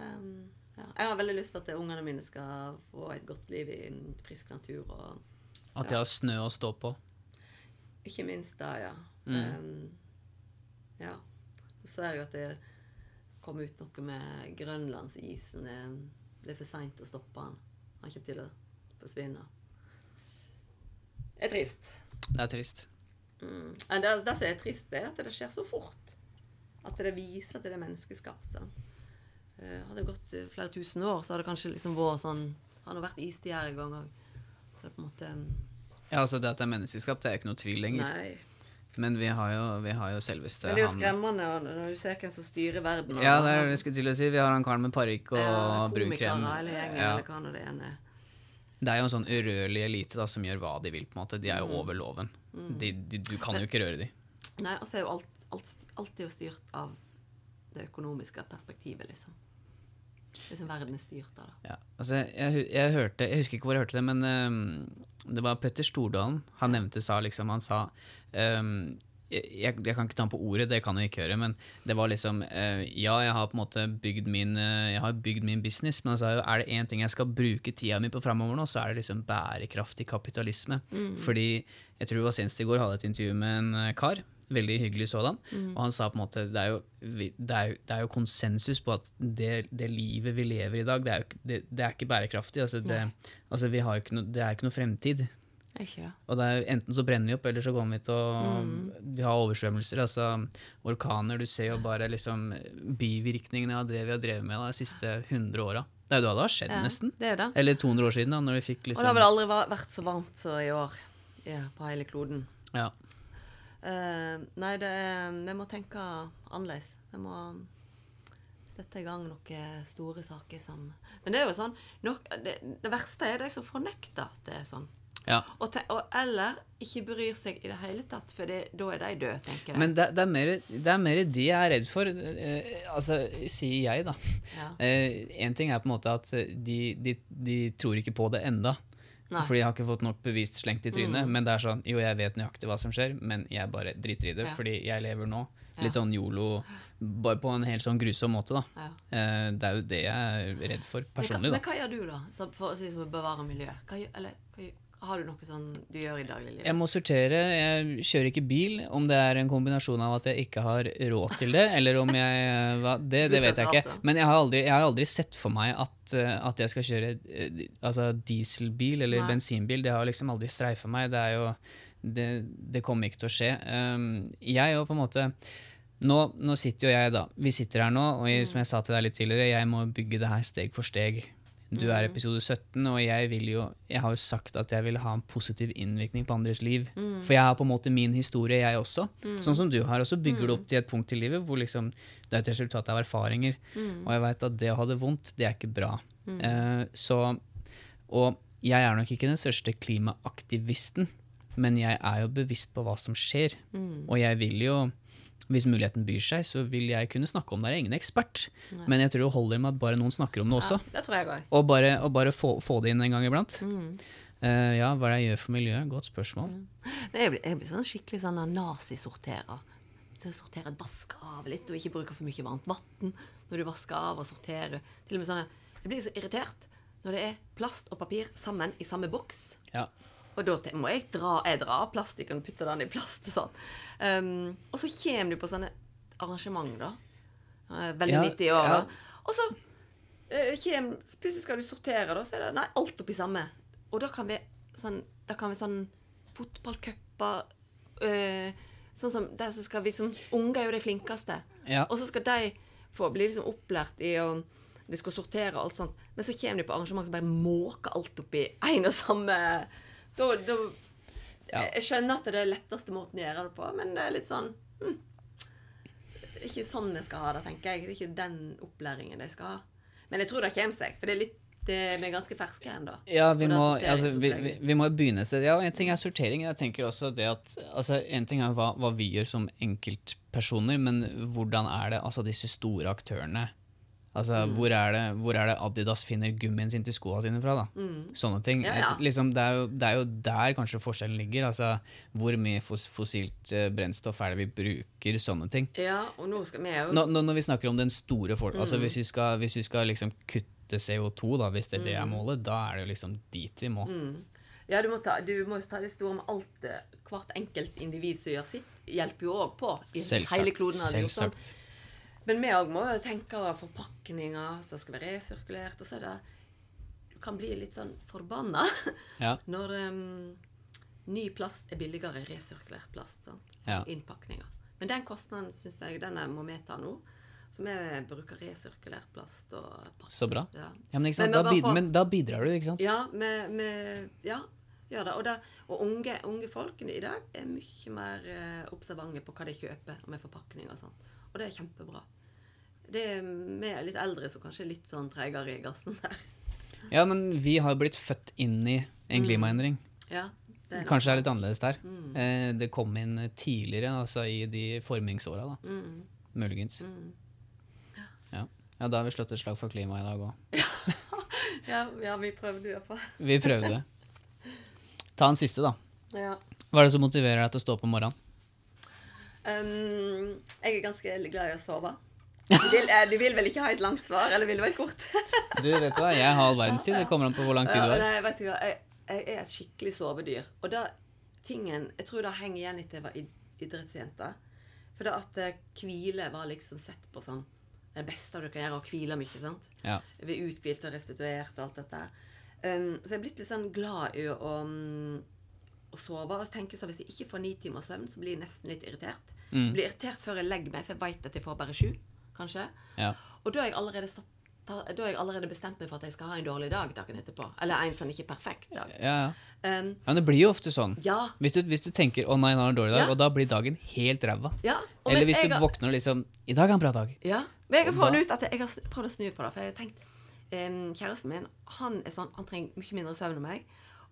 Ehm, ja. Jeg har veldig lyst til at ungene mine skal få et godt liv i frisk natur. og At de har snø å stå på. Ikke minst da, ja. Mm. Um, ja. Så ser jeg at det kom ut noe med grønlandsisen. Det- Det er for seint å stoppe den. Han ikke til å forsvinne. Det er trist. Det er trist. Mm. Det, det som er trist, er at det skjer så fort. At det viser at det er menneskeskapt. sant? Eh, hadde det gått eh, flere tusen år, så hadde det kanskje liksom vært sånn Han har vært istid her en gang òg. Det er på en måte Ja, altså Det at det er menneskeskapt, det er ikke noe tvil lenger. Nei. Men vi har jo, vi har jo selveste Men det er jo skremmende når du ser hvem som styrer verden. og- Ja, det er det jeg skulle til å si. Vi har han karen med parykk og Ja, brunkrem. gjengen, Ja. eller hva nå det ene er. Det er jo en sånn urørlig elite da, som gjør hva de vil. på en måte. De er jo Mm. over loven. De, de, du kan jo ikke røre dem. Nei, og så er jo alt, alt, alt er jo styrt av det økonomiske perspektivet, liksom. Liksom verden er styrt av det. Ja, altså, jeg, jeg hørte, jeg husker ikke hvor jeg hørte det, men um, det var Petter Stordalen. Han nevnte, sa liksom, han sa um, jeg, jeg, kan ikke ta ham på ordet, det kan jeg ikke gjøre, men det var liksom uh, Ja, jeg har på en måte bygd min, uh, jeg har bygd min business, men altså, er det én ting jeg skal bruke tida mi på framover nå, så er det liksom bærekraftig kapitalisme. Fordi jeg tror det var senest i går hadde jeg et intervju med en eh, kar, veldig hyggelig sådan, og han sa på en måte det er jo, det er jo, det er jo konsensus på at det, det livet vi lever i dag, det er jo det, det er ikke bærekraftig. Altså, det, altså vi har jo ikke no, det er ikke noe fremtid. Ikke ja. Og det er enten så brenner vi opp, eller så kommer vi til å Vi har oversvømmelser, altså orkaner. Du ser jo bare liksom bivirkningene av det vi har drevet med de siste 100 åra. Det er jo da det har skjedd, Ja, nesten. Det det. Eller 200 år siden, da, når vi fikk liksom... Og det liksom har vel aldri vært så varmt som i år ja, på hele kloden. ja. Eh, nei, det vi må tenke annerledes. Vi må sette i gang noen store saker som Men det er jo sånn nok, det, det verste er de som fornekter at det er sånn. ja. Og, te, og eller ikke bryr seg i det hele tatt, for det, da er de døde, tenker jeg. Men det, det, er mer, det er mer de jeg er redd for. Eh, altså, sier jeg, da. ja. eh, ting er på en måte at de, de, de tror ikke på det enda. Nei. Fordi jeg har ikke fått nok bevis slengt i trynet. Men det er sånn, jo, jeg vet nøyaktig hva som skjer, men jeg bare driter i det, Ja. fordi jeg lever nå. Litt sånn yolo, bare på en helt sånn grusom måte, da. Ja. Eh, det er jo det jeg er redd for personlig, hva, men hva gjør du, da, for å si bevare miljøet? Hva, eller, hva, gjør- har du noe sånn du gjør i dagliglivet? Jeg må sortere. Jeg kjører ikke bil. Om det er en kombinasjon av at jeg ikke har råd til det, eller om jeg hva, Det, det vet jeg ikke. Men jeg har aldri, jeg har aldri sett for meg at, eh, at jeg skal kjøre eh, altså dieselbil eller Nei. bensinbil. Det har liksom aldri streifa meg. Det er jo det, det kommer ikke til å skje. Um, jeg jo på en måte nå, nå sitter jo jeg, da. Vi sitter her nå, og jeg, som jeg sa til deg litt tidligere, jeg må bygge det her steg for steg. Du er episode 17, og jeg vil jo Jeg har jo sagt at jeg vil ha en positiv innvirkning på andres liv. For jeg har på en måte min historie, jeg også. Sånn som du har. Og så bygger du opp til et punkt i livet hvor liksom det er et resultat av erfaringer. Og jeg veit at det å ha det vondt, det er ikke bra. Uh, så Og jeg er nok ikke den største klimaaktivisten, men jeg er jo bevisst på hva som skjer. Og jeg vil jo hvis muligheten byr seg, så vil jeg kunne snakke om det. Jeg er ingen ekspert, men jeg tror det holder med at bare noen snakker om det også. Ja, det tror jeg går. Og bare, og bare få, få det inn en gang iblant. Mm. Uh, ja, hva er det jeg gjør for miljøet? Godt spørsmål. Jeg blir, jeg blir sånn skikkelig sånn nazisorterer. Til å sortere, vaske av litt, og ikke bruke for mye varmt vann når du vasker av og sorterer. Til og med sånn, Jeg blir så irritert når det er plast og papir sammen i samme boks. Ja. Og da må jeg dra, jeg drar av plastikken og putte den i plast (laughs) sånn. Um, og så kommer du på sånne arrangement, da. Eh, Veldig Ja, midt i året. ja. Og så uh, kjem, plutselig skal du sortere, da, så er det nei, alt oppi samme. Og da kan vi sånn, da kan vi sånn fotballcuper uh, Sånn som der så skal vi som Unge er jo de flinkeste. Ja. Og så skal de få bli liksom opplært i å De skal sortere og alt sånt. Men så kommer de på arrangement som bare måker alt oppi én og samme Da, da Ja. Jeg skjønner at det er den letteste måten å gjøre det på, men det er litt sånn hm, Ikke sånn vi skal ha det, tenker jeg. Det er ikke den opplæringen de skal ha. Men jeg tror det kommer seg, for det er litt det, vi er ganske ferske ennå. Ja, vi Og må, altså, vi, vi, vi må begynne et sted. Ja, en ting er sortering. Jeg tenker også det at altså, En ting er hva, hva vi gjør som enkeltpersoner, men hvordan er det altså disse store aktørene Altså, Mm. hvor, er det, hvor er det Adidas finner gummien sin til skoene sine fra? da? Sånne ting. Mm. Ja, ja. Et- Liksom, det, er jo, det er jo der kanskje forskjellen ligger. altså Hvor mye fos fossilt uh, brennstoff er det vi bruker? Sånne ting. Ja, og nå skal vi jo Nå, nå, når vi snakker om den store folk, altså Mm. hvis vi skal, hvis vi skal liksom kutte CO2, da, hvis det er det Mm. er målet, da er det jo liksom dit vi må. Ja, du må, ta, du må ta det store med alt eh, Hvert enkelt individ som gjør sitt, hjelper jo òg på. I hele kloden. Selvsagt. Men vi òg må jo tenke forpakninger som skal være resirkulert. Og så er det Du kan bli litt sånn forbanna Ja. (laughs) når um, ny plast er billigere resirkulert plast. Sant? Ja. Innpakninger. Men den kostnaden syns jeg den er- må vi ta nå. Så vi bruker resirkulert plast og. Så bra. Ja. Ja, men? Men Da, for- men da bidrar du, ikke sant? Ja, med, med, ja gjør det. Og, det, og unge, unge folkene i dag er mye mer eh, observante på hva de kjøper med forpakning og sånn. Og det er kjempebra. Det er vi litt eldre som kanskje er litt sånn tregere i gassen der. Ja, men vi har jo blitt født inn i en klimaendring. Ja, det er Kanskje det er litt annerledes der. Eh, det kom inn tidligere, altså i de formingsåra, da. Mm, Muligens. Ja. ja, da har vi slått et slag for klimaet i dag òg. (laughs) ja, ja, vi prøvde i hvert fall. (laughs) Vi prøvde. Ta en siste, da. Ja. Hva er det som motiverer deg til å stå opp om morgenen? Um, jeg er ganske glad i å sove. Du vil, eh, du vil vel ikke ha et langt svar, eller vil du ha et kort? Du, vet hva, jeg har all verdens tid. Det kommer an på hvor lang tid du har. nei, vet du hva, jeg, jeg er et skikkelig sovedyr. Og da, tingen, jeg tror det henger igjen etter jeg var id- idrettsjente. For det at eh, hvile var liksom sett på som det beste du kan gjøre, å hvile mye. sant? Ja. Vi er uthvilt og restituert og alt dette. Um, så jeg er blitt litt sånn glad i å, um, å sove. Og så tenker jeg sånn, hvis jeg ikke får ni timers søvn, så blir jeg nesten litt irritert. Mm. Blir irritert før jeg legger meg, for jeg vet at jeg får bare sju, kanskje. Ja. Og da har satt da har jeg allerede bestemt meg for at jeg skal ha en dårlig dag dagen etterpå. Eller en sånn ikke perfekt dag. Ja, ja. Um, Men det blir jo ofte sånn. ja. Hvis du, hvis du tenker 'å nei, nå har en dårlig dag', og da blir dagen helt ræva. ja. Eller hvis du har- våkner og liksom 'I dag er en bra dag'. Ja. Men jeg har funnet ut at jeg har prøvd å snu på det. For jeg har tenkt um, Kjæresten min han er sånn, han trenger mye mindre søvn enn meg.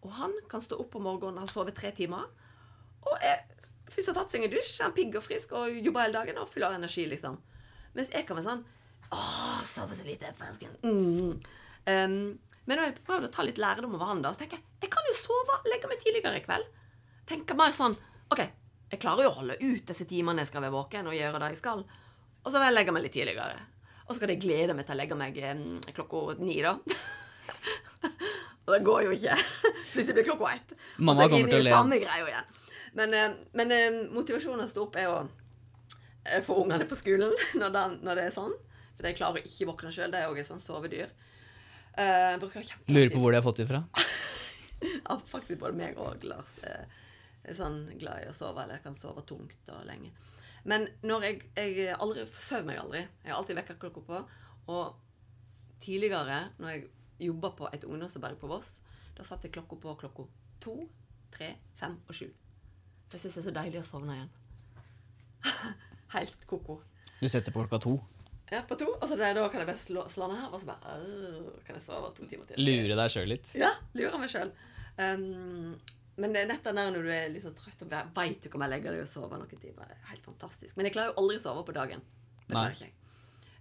Og han kan stå opp om morgenen og ha sovet tre timer. Og er først har tatt seg en dusj, er pigg og frisk og jobber hele dagen og full av energi, liksom. Mens jeg kan være sånn Å, så lite, fersken. Mm. Um, men når jeg prøvde å ta litt lærdom over han, da, så tenker jeg jeg kan jo sove, legge meg tidligere i kveld. Tenker mer sånn OK, jeg klarer jo å holde ut disse timene jeg skal være våken og gjøre det jeg skal. Og så vil jeg legge meg litt tidligere. Og så kan jeg glede meg til å legge meg um, klokka ni, da. (laughs) og det går jo ikke. Plutselig blir klokka ett. Mamma er kommer til å le. samme greia igjen. Men, men motivasjonen å stå opp er å eh, få ungene på skolen (laughs) når, det, når det er sånn. For de klarer ikke å våkne sjøl. Det er òg et sånt sovedyr. Uh, Lurer på hvor de har fått det fra. (laughs) Ja, faktisk både meg og Lars er, er sånn glad i å sove, eller jeg kan sove tungt og lenge. Men når jeg, jeg aldri sover meg aldri. Jeg har alltid vekkerklokka på. Og tidligere, når jeg jobba på et ungdomsarbeid på Voss, da satte jeg klokka på klokka to, tre, fem og sju. Det jeg syns jeg er så deilig å sovne igjen. (laughs) Helt ko-ko. Du setter på klokka to. Ja, på to. Og så det, da kan jeg bare slå, slå ned her, og så bare øh, kan jeg sove to timer til. Lure deg sjøl litt. Ja, lurer meg sjøl. Um, men det er nettopp der når du er sånn trøtt og veit du kan bare legge deg og sove noen timer. Det er helt fantastisk. Men jeg klarer jo aldri å sove på dagen. Det Nei. ikke.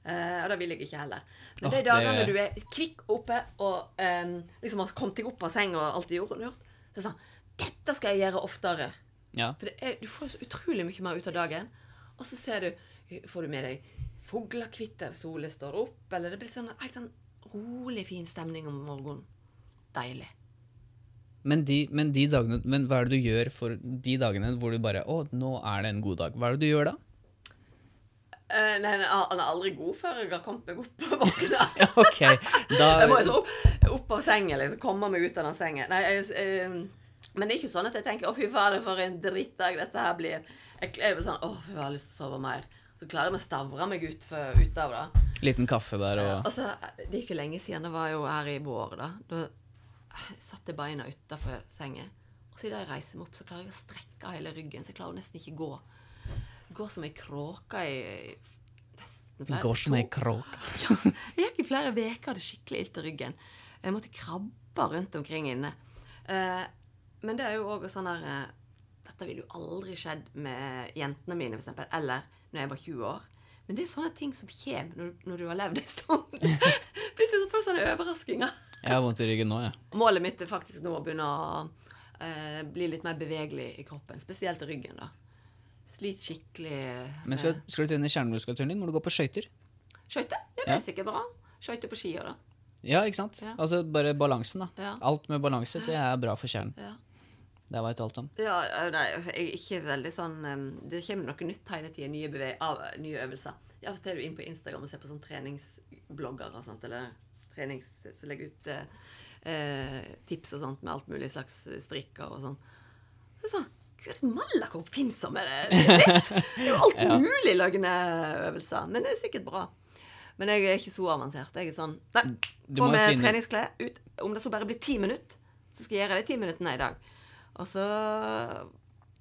Eh, og det vil jeg ikke heller. Men oh, de dagene det- du er kvikk oppe og um, liksom har kommet deg opp av senga og alt er gjort, gjort, så er det sånn Dette skal jeg gjøre oftere. Ja. For det er, du får så utrolig mye mer ut av dagen. Og så ser du Får du med deg fuglekvitter, solen står opp, eller det blir sånn helt sånn rolig, fin stemning om morgenen. Deilig. Men, de, men de dagene Men hva er det du gjør for de dagene hvor du bare 'Å, nå er det en god dag'. Hva er det du gjør da? Uh, nei, han er aldri god før jeg har kommet meg opp og våkna. (laughs) Ja, ok. Da (laughs) Jeg må så opp, opp av sengen, liksom. Komme meg ut av den sengen. Nei, jeg, uh, men det er ikke sånn at jeg tenker 'Å, fy fader, for en drittdag dette her blir'. Jeg jeg er sånn 'Å, jeg har lyst til å sove mer'. Så klarer jeg å stavre meg ut, for, ut av det. Liten kaffe der og Altså, det er ikke lenge siden. Det var jo her i vår, da. Da satte jeg beina utafor senga. Og så idet jeg reiser meg opp, så klarer jeg å strekke hele ryggen. Så jeg klarer nesten ikke gå. Går som ei kråke i nesten flere Går som ei kråke. (laughs) ja, Jeg gikk i flere uker hadde skikkelig ilt i ryggen. Jeg måtte krabbe rundt omkring inne. Eh, men det er jo òg sånn her eh, Dette ville jo aldri skjedd med jentene mine, eksempel, eller når jeg var 20 år. Men det er sånne ting som kommer når, når du har levd en stund. (laughs) Plutselig så får du sånne overraskelser. Jeg har vondt i ryggen nå, jeg. Målet mitt er faktisk nå å begynne å uh, bli litt mer bevegelig i kroppen. Spesielt i ryggen, da. Slit skikkelig Men skal, skal du trene kjernemuskulaturen din, må du gå på skøyter. Skøyter? Ja, det Ja. er sikkert bra. Skøyter på skier, da. Ja, ikke sant? Ja. Altså bare balansen, da. Ja. Alt med balanse, det er bra for kjernen. Ja. Det veit du alt om. Ja, nei, jeg er ikke veldig sånn Det kommer noe nytt hele tida. Nye, av, nye øvelser. Av og til er du inn på Instagram og ser på sånn treningsblogger og sånt, eller trenings... som legger ut eh, eh, tips og sånt med alt mulig slags strikker og sånn. Er sånn Gud malla hvor oppfinnsomme det er! Det er. Det er jo alt (laughs) mulig lagende øvelser. Men det er sikkert bra. Men jeg er ikke så avansert. Jeg er sånn Nei, på med finne- treningsklær. Ut. Om det så bare blir ti minutter, så skal jeg gjøre de ti minuttene i dag. Og så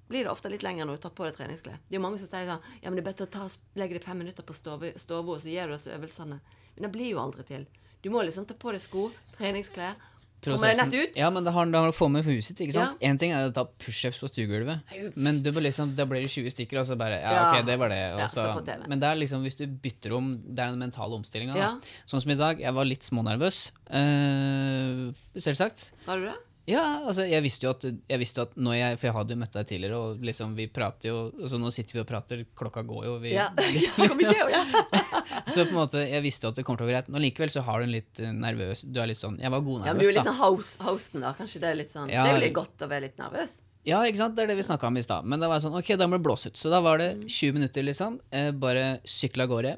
blir det ofte litt lenger når du har tatt på deg treningsklær. Det er jo mange som sier sånn Ja, men det er bedre å ta, legge deg fem minutter på stua, og så gjør du disse øvelsene. Men det blir jo aldri til. Du må liksom ta på deg sko, treningsklær, Prosessen, ut. Ja, men det har det har å få med huset ikke sant? Ja. En ting er å ta pushups på stuegulvet, men det liksom, da blir det 20 stykker, og så bare Ja, Ja. ok, det var det. Og Ja, men det er liksom, hvis du bytter om Det er den mentale omstillinga. Ja. Sånn som i dag, jeg var litt smånervøs. Uh, selvsagt. Var du det? Ja, altså, jeg visste jo at, jeg visste at når jeg, For jeg hadde jo møtt deg tidligere, og liksom vi prater jo altså Nå sitter vi og prater, klokka går jo. Vi, Ja, (laughs) ja kom ikke, ja. (laughs) Så på en måte, jeg visste jo at det kommer til å gå greit. Men likevel så har du en litt eh, nervøs Du er litt sånn Jeg var god nervøs, ja men du er da. sånn host, hosten, da. Kanskje det er litt sånn Ja, Det er jo litt godt å være litt nervøs. Ja, ikke sant? Det er det vi snakka om i stad. Men da var jeg sånn, ok, da må det blåse ut. Så da var det 20 minutter, liksom. Eh, bare sykle av gårde.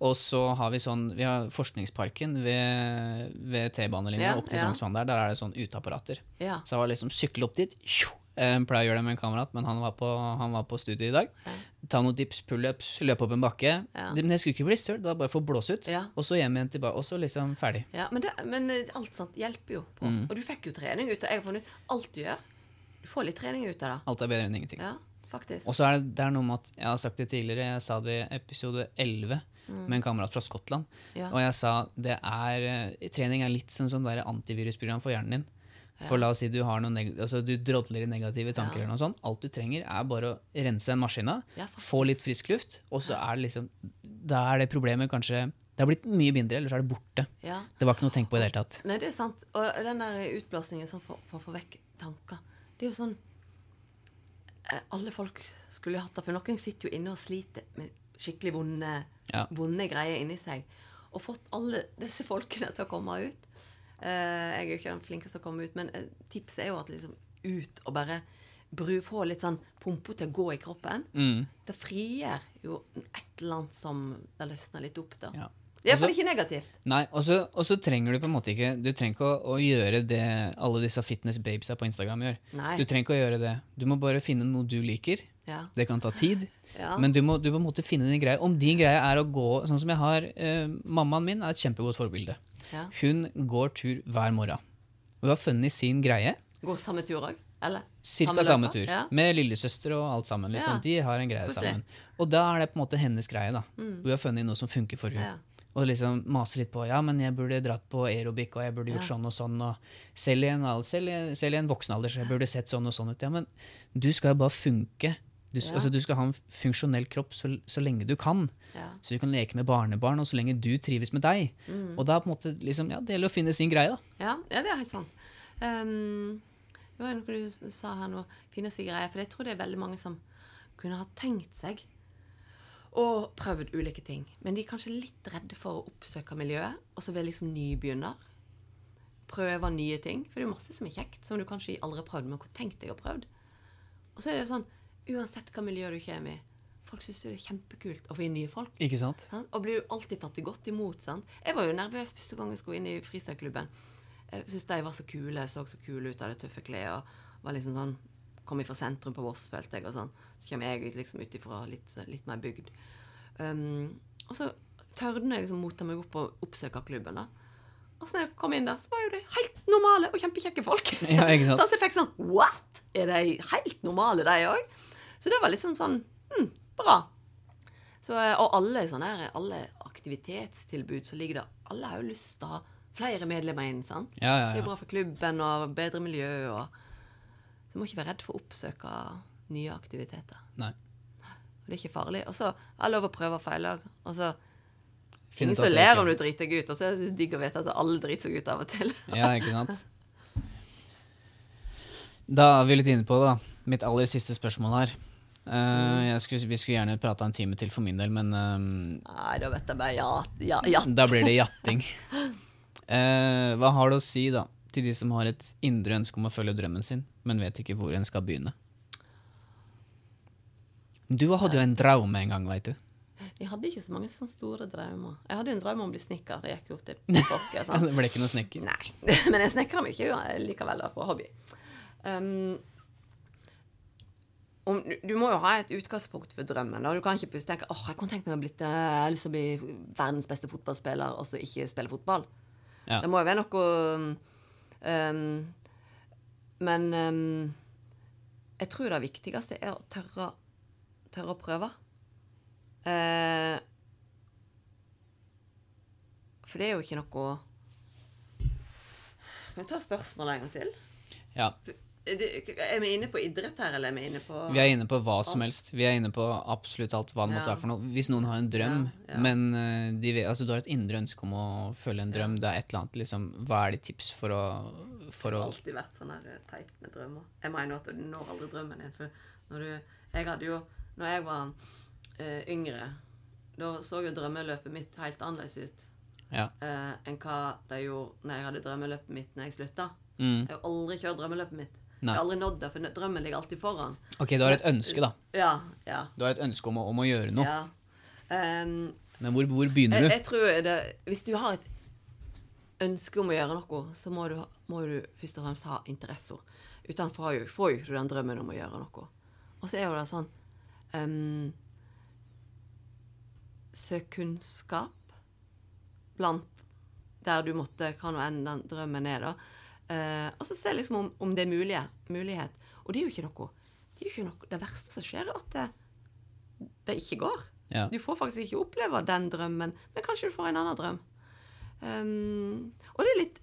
Og så har vi sånn Vi har Forskningsparken ved, ved T-banelinja Ja, opp til ja. Sognsvann der. Der er det sånn uteapparater. Ja. Så jeg var liksom sykle opp dit. Eh, Jeg pleier å gjøre det med en kamerat, men han var på, han var på studiet i dag. Ja. Ta noen dips, pullups, løpe opp en bakke. Ja. Men jeg skulle ikke bli støl, det var bare for å blåse ut. Ja. Og så hjem igjen tilbake, og så liksom ferdig. Ja, men, det, men alt sånt hjelper jo på. Mm. Og du fikk jo trening ut av Jeg har funnet ut alt du gjør. Du får litt trening ut av det. Alt er bedre enn ingenting. Ja, faktisk. Og så er det, det er noe med at Jeg har sagt det tidligere, jeg sa det i episode 11 Mm. med en kamerat fra Skottland. Ja. Og jeg sa det er eh, trening er litt som sånn antivirusprogram for hjernen din. For la oss si du har altså du drodler i negative tanker, Ja. eller noe sånt. Alt du trenger, er bare å rense den maskina, Ja, få litt frisk luft, og så er det liksom Da er det problemet kanskje Det har blitt mye mindre, eller så er det borte. Ja. Det var ikke noe å tenke på i det hele tatt. Nei, det er sant. Og den der utblåsningen for å få vekk tanker Det er jo sånn eh, Alle folk skulle hatt det, for noen sitter jo inne og sliter med skikkelig vonde, Ja. vonde greier inni seg. Og fått alle disse folkene til å komme ut. Eh, jeg er jo ikke den flinkeste til å komme ut, men eh, tipset er jo at liksom ut og bare bru, få litt sånn pumpe til å gå i kroppen. Mm. Det frigjør jo et eller annet som det løsner litt opp, da. Ja. Det er iallfall ikke negativt. Nei, og så, trenger du på en måte ikke Du trenger ikke å, å gjøre det alle disse fitness babesa på Instagram gjør. Nei. Du trenger ikke å gjøre det. Du må bare finne noe du liker. Ja. Det kan ta tid, (laughs) Ja. men du må, du må på en måte finne din greie. Om din greie er å gå Sånn som jeg har eh, Mammaen min er et kjempegodt forbilde. ja. Hun går tur hver morgen. Hun har funnet sin greie. Går samme tur òg? Eller? Cirka samme tur. Ja. Med lillesøster og alt sammen. Liksom. Ja. De har en greie sammen. Og da er det på en måte hennes greie. da. Mm. Hun har funnet noe som funker for henne. Og liksom mase litt på ja, men jeg burde dratt på aerobic og jeg burde gjort Ja. sånn og sånn. og Selv i en, selv i, selv i en voksen alder så jeg burde sett sånn og sånn ut. Ja, men du skal jo bare funke. Du, Ja. altså, du skal ha en funksjonell kropp så, så lenge du kan. Ja. Så du kan leke med barnebarn, og så lenge du trives med deg. Mm. Og da på en måte liksom, ja, det gjelder å finne sin greie, da. Ja, ja, det er helt sant. Um, det var noe du sa her nå, finne sin greie. For jeg tror det er veldig mange som kunne ha tenkt seg og prøvd ulike ting. Men de er kanskje litt redde for å oppsøke miljøet, og så vil liksom nybegynner. Prøve nye ting. For det er jo masse som er kjekt, som du kanskje aldri har prøvd, men hvor tenkt deg å prøve? prøvd. Og så er det jo sånn, uansett hva miljø du kommer i, folk syns det er kjempekult å få inn nye folk. Ikke sant? Sant? Og blir jo alltid tatt godt imot. Sant? Jeg var jo nervøs første gang jeg skulle inn i freestyleklubben. Jeg syntes de var så kule, så så kule ut av det tøffe klær. Og var liksom sånn, kom fra sentrum på Voss, følte jeg. og sånn. Så kommer jeg liksom ut ifra litt, litt mer bygd. Um, og så tørde jeg liksom motta meg opp og oppsøke klubben. da. Og så når jeg kom inn der, så var jo de helt normale og kjempekjekke folk. Ja, ikke sant? (laughs) Så jeg fikk sånn What? Er de helt normale, de òg? Så det var liksom sånn hm, Bra. Så, eh, og alle sånne alle aktivitetstilbud som ligger der, alle har jo lyst til å ha flere medlemmer inn. sant? Ja, ja, Det er bra for klubben og bedre miljø. og Så du må ikke være redd for å oppsøke nye aktiviteter. Nei. Og det er ikke farlig. Og så er det lov å prøve og feile. Og så Ingen som ler om du driter deg ut, og så er det digg å vite at alle driter seg ut av og til. Ja, ikke sant? Da er vi litt inne på det, da. Mitt aller siste spørsmål her. Uh, skulle, vi skulle gjerne prata en time til for min del, men eh, Nei, da vet jeg bare ja, ja, jatt. da blir det jatting. Uh, (laughs) hva har du å si da til de som har et indre ønske om å følge drømmen sin, men vet ikke hvor en skal begynne? Du hadde jo en drøm en gang, veit du. Jeg hadde ikke så mange sånne store drømmer. Jeg hadde jo en drøm om å bli snekker. Det gikk jo til (laughs) folket. Sånn. Det ble ikke noe snekker. Nei. (laughs) Men jeg snekrer mye likevel da, på hobby. Um, om, du- må jo ha et utgangspunkt for drømmen. da. Du kan ikke plutselig tenke åh, jeg kunne tenkt meg å bli, jeg har lyst til å bli verdens beste fotballspiller og så ikke spille fotball. Ja. Det må jo være noe um, Men um, jeg tror det viktigste er å tørre, tørre å prøve. Uh, for det er jo ikke noe Kan vi ta spørsmålet en gang til? Ja. Er Er vi inne på idrett her, eller er vi inne på Vi er inne på hva som helst. Vi er inne på absolutt alt hva det måtte Ja. være for noe. Hvis noen har en drøm, Ja, ja. men eh, de altså, du har et indre ønske om å følge en drøm, det er et eller annet liksom, Hva er ditt tips for å for Det har alltid vært sånn her eh, teit med drømmer. Jeg mener at du når aldri drømmen din. For når du Jeg hadde jo Når jeg var uh, yngre, da så jo drømmeløpet mitt helt annerledes ut Ja. eh, enn hva det gjorde når jeg hadde drømmeløpet mitt når jeg slutta. Mm. Jeg har aldri kjørt drømmeløpet mitt. Nei. Jeg har aldri nådd det, for drømmen ligger alltid foran. Ok, du har et ønske, da. Ja, ja, Du har et ønske om å, om å gjøre noe. ja. Um, Men hvor, hvor begynner jeg, du? jeg tror det Hvis du har et ønske om å gjøre noe, så må du, må du først og fremst ha interesse. Utenfor får jo, får jo du den drømmen om å gjøre noe. Og så er jo det sånn um, Søk kunnskap blant der du måtte Hva nå enn den drømmen er, da. Eh, og så se liksom om, om det er mulige, mulighet. Og det er jo ikke noe Det er jo ikke noe Det verste som skjer, er at det, det ikke går. Ja. Du får faktisk ikke oppleve den drømmen, men kanskje du får en annen drøm. Um, og det er litt,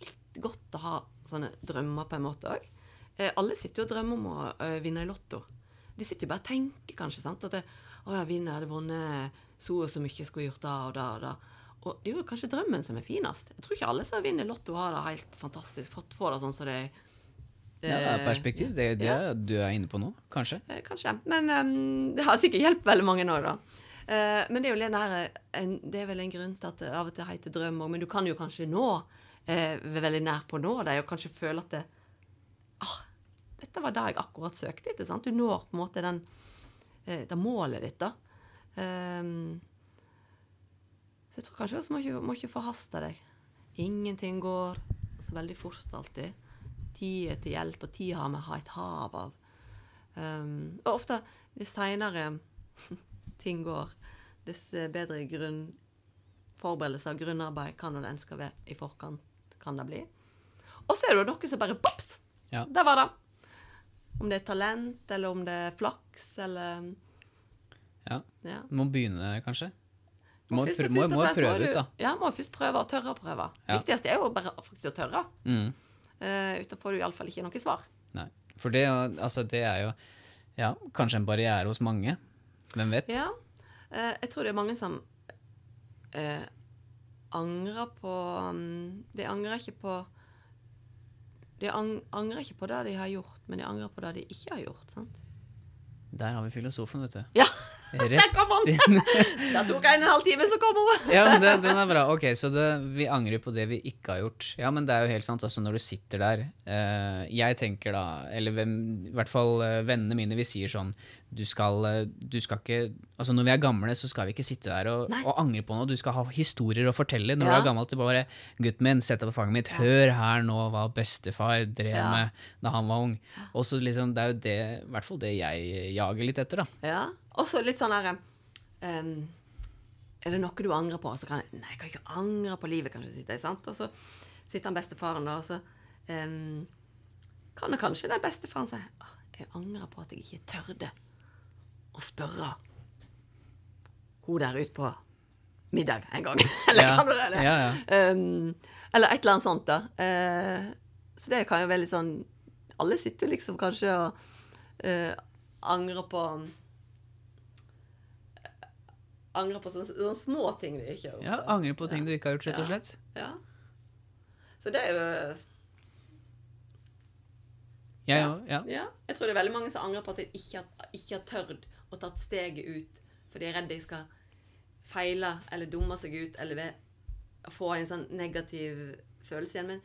litt godt å ha sånne drømmer på en måte òg. Uh, alle sitter jo og drømmer om å uh, vinne i Lotto. De sitter jo bare og tenker kanskje sant? at det, å, jeg vinner, jeg hadde vunnet så og så mye, skulle gjort da og da og da. Og det er jo kanskje drømmen som er finest. Jeg tror ikke alle som vinner Lotto, har det helt fantastisk. Fått for det sånn som det Ja, eh, perspektiv. Det er det ja. du er inne på nå, kanskje. Eh, Kanskje. Men um, det har sikkert hjulpet veldig mange nå, da. Uh, men det er jo den der, en, det er vel en grunn til at det av og til heter drøm òg. Men du kan jo kanskje nå, uh, veldig nær på å nå det, og kanskje føle at det ah, Dette var det jeg akkurat søkte etter. sant? Du når på en måte den, uh, det målet ditt, da. Ehm, så jeg tror kanskje også må ikke, må ikke forhaste deg. Ingenting går så veldig fort alltid. Tid er til hjelp, og tid har vi ha et hav av. Um, og ofte dess seinere (laughs) ting går, dess bedre grunn forberedelse og grunnarbeid kan det en skal være i forkant, kan det bli. Og så er det jo som bare bops! Ja. Der var det. Om det er talent, eller om det er flaks, eller Ja. ja. Du må begynne, kanskje. Må, Først og prø må, må prøve du- ut, da. Ja, må først prøve, og tørre å prøve. Ja. viktigste er jo bare faktisk å tørre. Mm. Uh, uten får du iallfall ikke noe svar. Nei. For det, altså, det er jo ja, kanskje en barriere hos mange. Hvem vet? Ja. Uh, jeg tror det er mange som uh, angrer på um, De angrer ikke på De ang angrer ikke på det de har gjort, men de angrer på det de ikke har gjort. sant? Der har vi filosofen, vet du. Ja, der kom han! (laughs) da tok jeg en halv time, så kom hun! (laughs) Ja, men det, den er bra. Ok, så det, vi angrer på det vi ikke har gjort. Ja, men det er jo helt sant. Altså, når du sitter der eh, Jeg tenker da, eller hvem, i hvert fall eh, vennene mine, vi sier sånn Du skal, eh, du skal ikke Altså, når vi er gamle, så skal vi ikke sitte der og, og angre på noe. Du skal ha historier å fortelle. Når Ja. du er gammel, til bare Gutten min, sett deg på fanget mitt. Hør her nå hva bestefar drev Ja. med da han var ung. Og så liksom, det er jo det, i hvert fall det jeg jager litt etter, da. Ja. Og så litt sånn her um, Er det noe du angrer på? Så kan jeg Nei, jeg kan ikke angre på livet, kanskje, sitter jeg, sant? Og så sitter han bestefaren da, og så um, kan det kanskje den bestefaren si Jeg angrer på at jeg ikke tørde å spørre hun der ute på middag en gang. (laughs) eller Ja. kan du det? Ja, ja. Um, eller et eller annet sånt, da. Uh, så det kan jo være litt sånn Alle sitter jo liksom kanskje og uh, angrer på Angrer på sånne, sånne små ting du ikke har gjort. ja angre på ting du ikke har gjort, rett og slett. Ja. Så det er jo Ja. Ja. Ja. Jeg tror det er veldig mange som angrer på at de ikke har, ikke har tørt å tatt steget ut. For de er redd de skal feile eller dumme seg ut eller få en sånn negativ følelse igjen. Men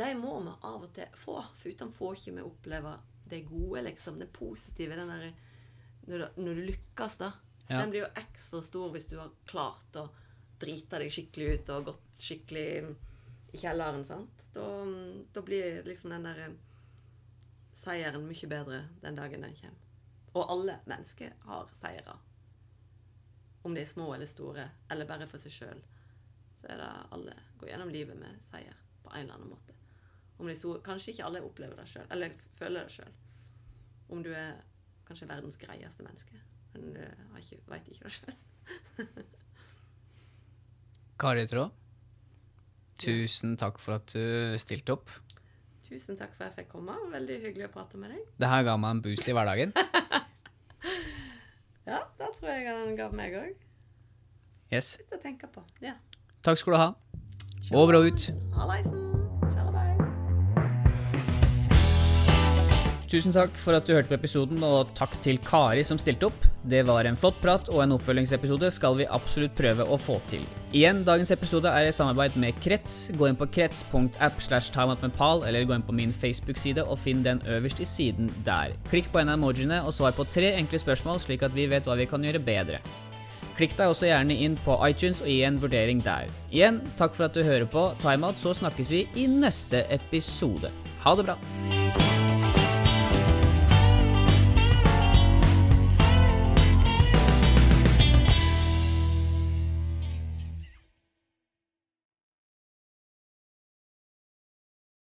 de må vi av og til få, for uten får ikke vi oppleve det gode, liksom. Det positive. Den der, når, du, når du lykkes, da. Ja. Den blir jo ekstra stor hvis du har klart å drite deg skikkelig ut og gått skikkelig i kjelleren. sant? Da, da blir liksom den der seieren mye bedre den dagen den kommer. Og alle mennesker har seire. Om de er små eller store, eller bare for seg sjøl. Så er det alle går gjennom livet med seier på en eller annen måte. Store, Kanskje ikke alle opplever det sjøl, eller føler det sjøl. Om du er kanskje verdens greieste menneske, men det har ikke, veit ikke det sjøl. (laughs) Kari Trå, tusen takk for at du stilte opp. Tusen takk for at jeg fikk komme. Veldig hyggelig å prate med deg. Det her ga meg en boost i hverdagen. (laughs) Ja, da tror jeg han ga meg òg. Yes. Litt å tenke på. Ja. Takk skal du ha. Over og ut. Hallaisen. Tusen takk for at du hørte på episoden, og takk til Kari som stilte opp. Det var en flott prat, og en oppfølgingsepisode skal vi absolutt prøve å få til. Igjen, dagens episode er i samarbeid med Krets. Gå inn på krets.app slash timeoutmepal, eller gå inn på min Facebook-side og finn den øverst i siden der. Klikk på en av emojiene og svar på tre enkle spørsmål, slik at vi vet hva vi kan gjøre bedre. Klikk deg også gjerne inn på iTunes og gi en vurdering der. Igjen, takk for at du hører på Timeout, så snakkes vi i neste episode. Ha det bra!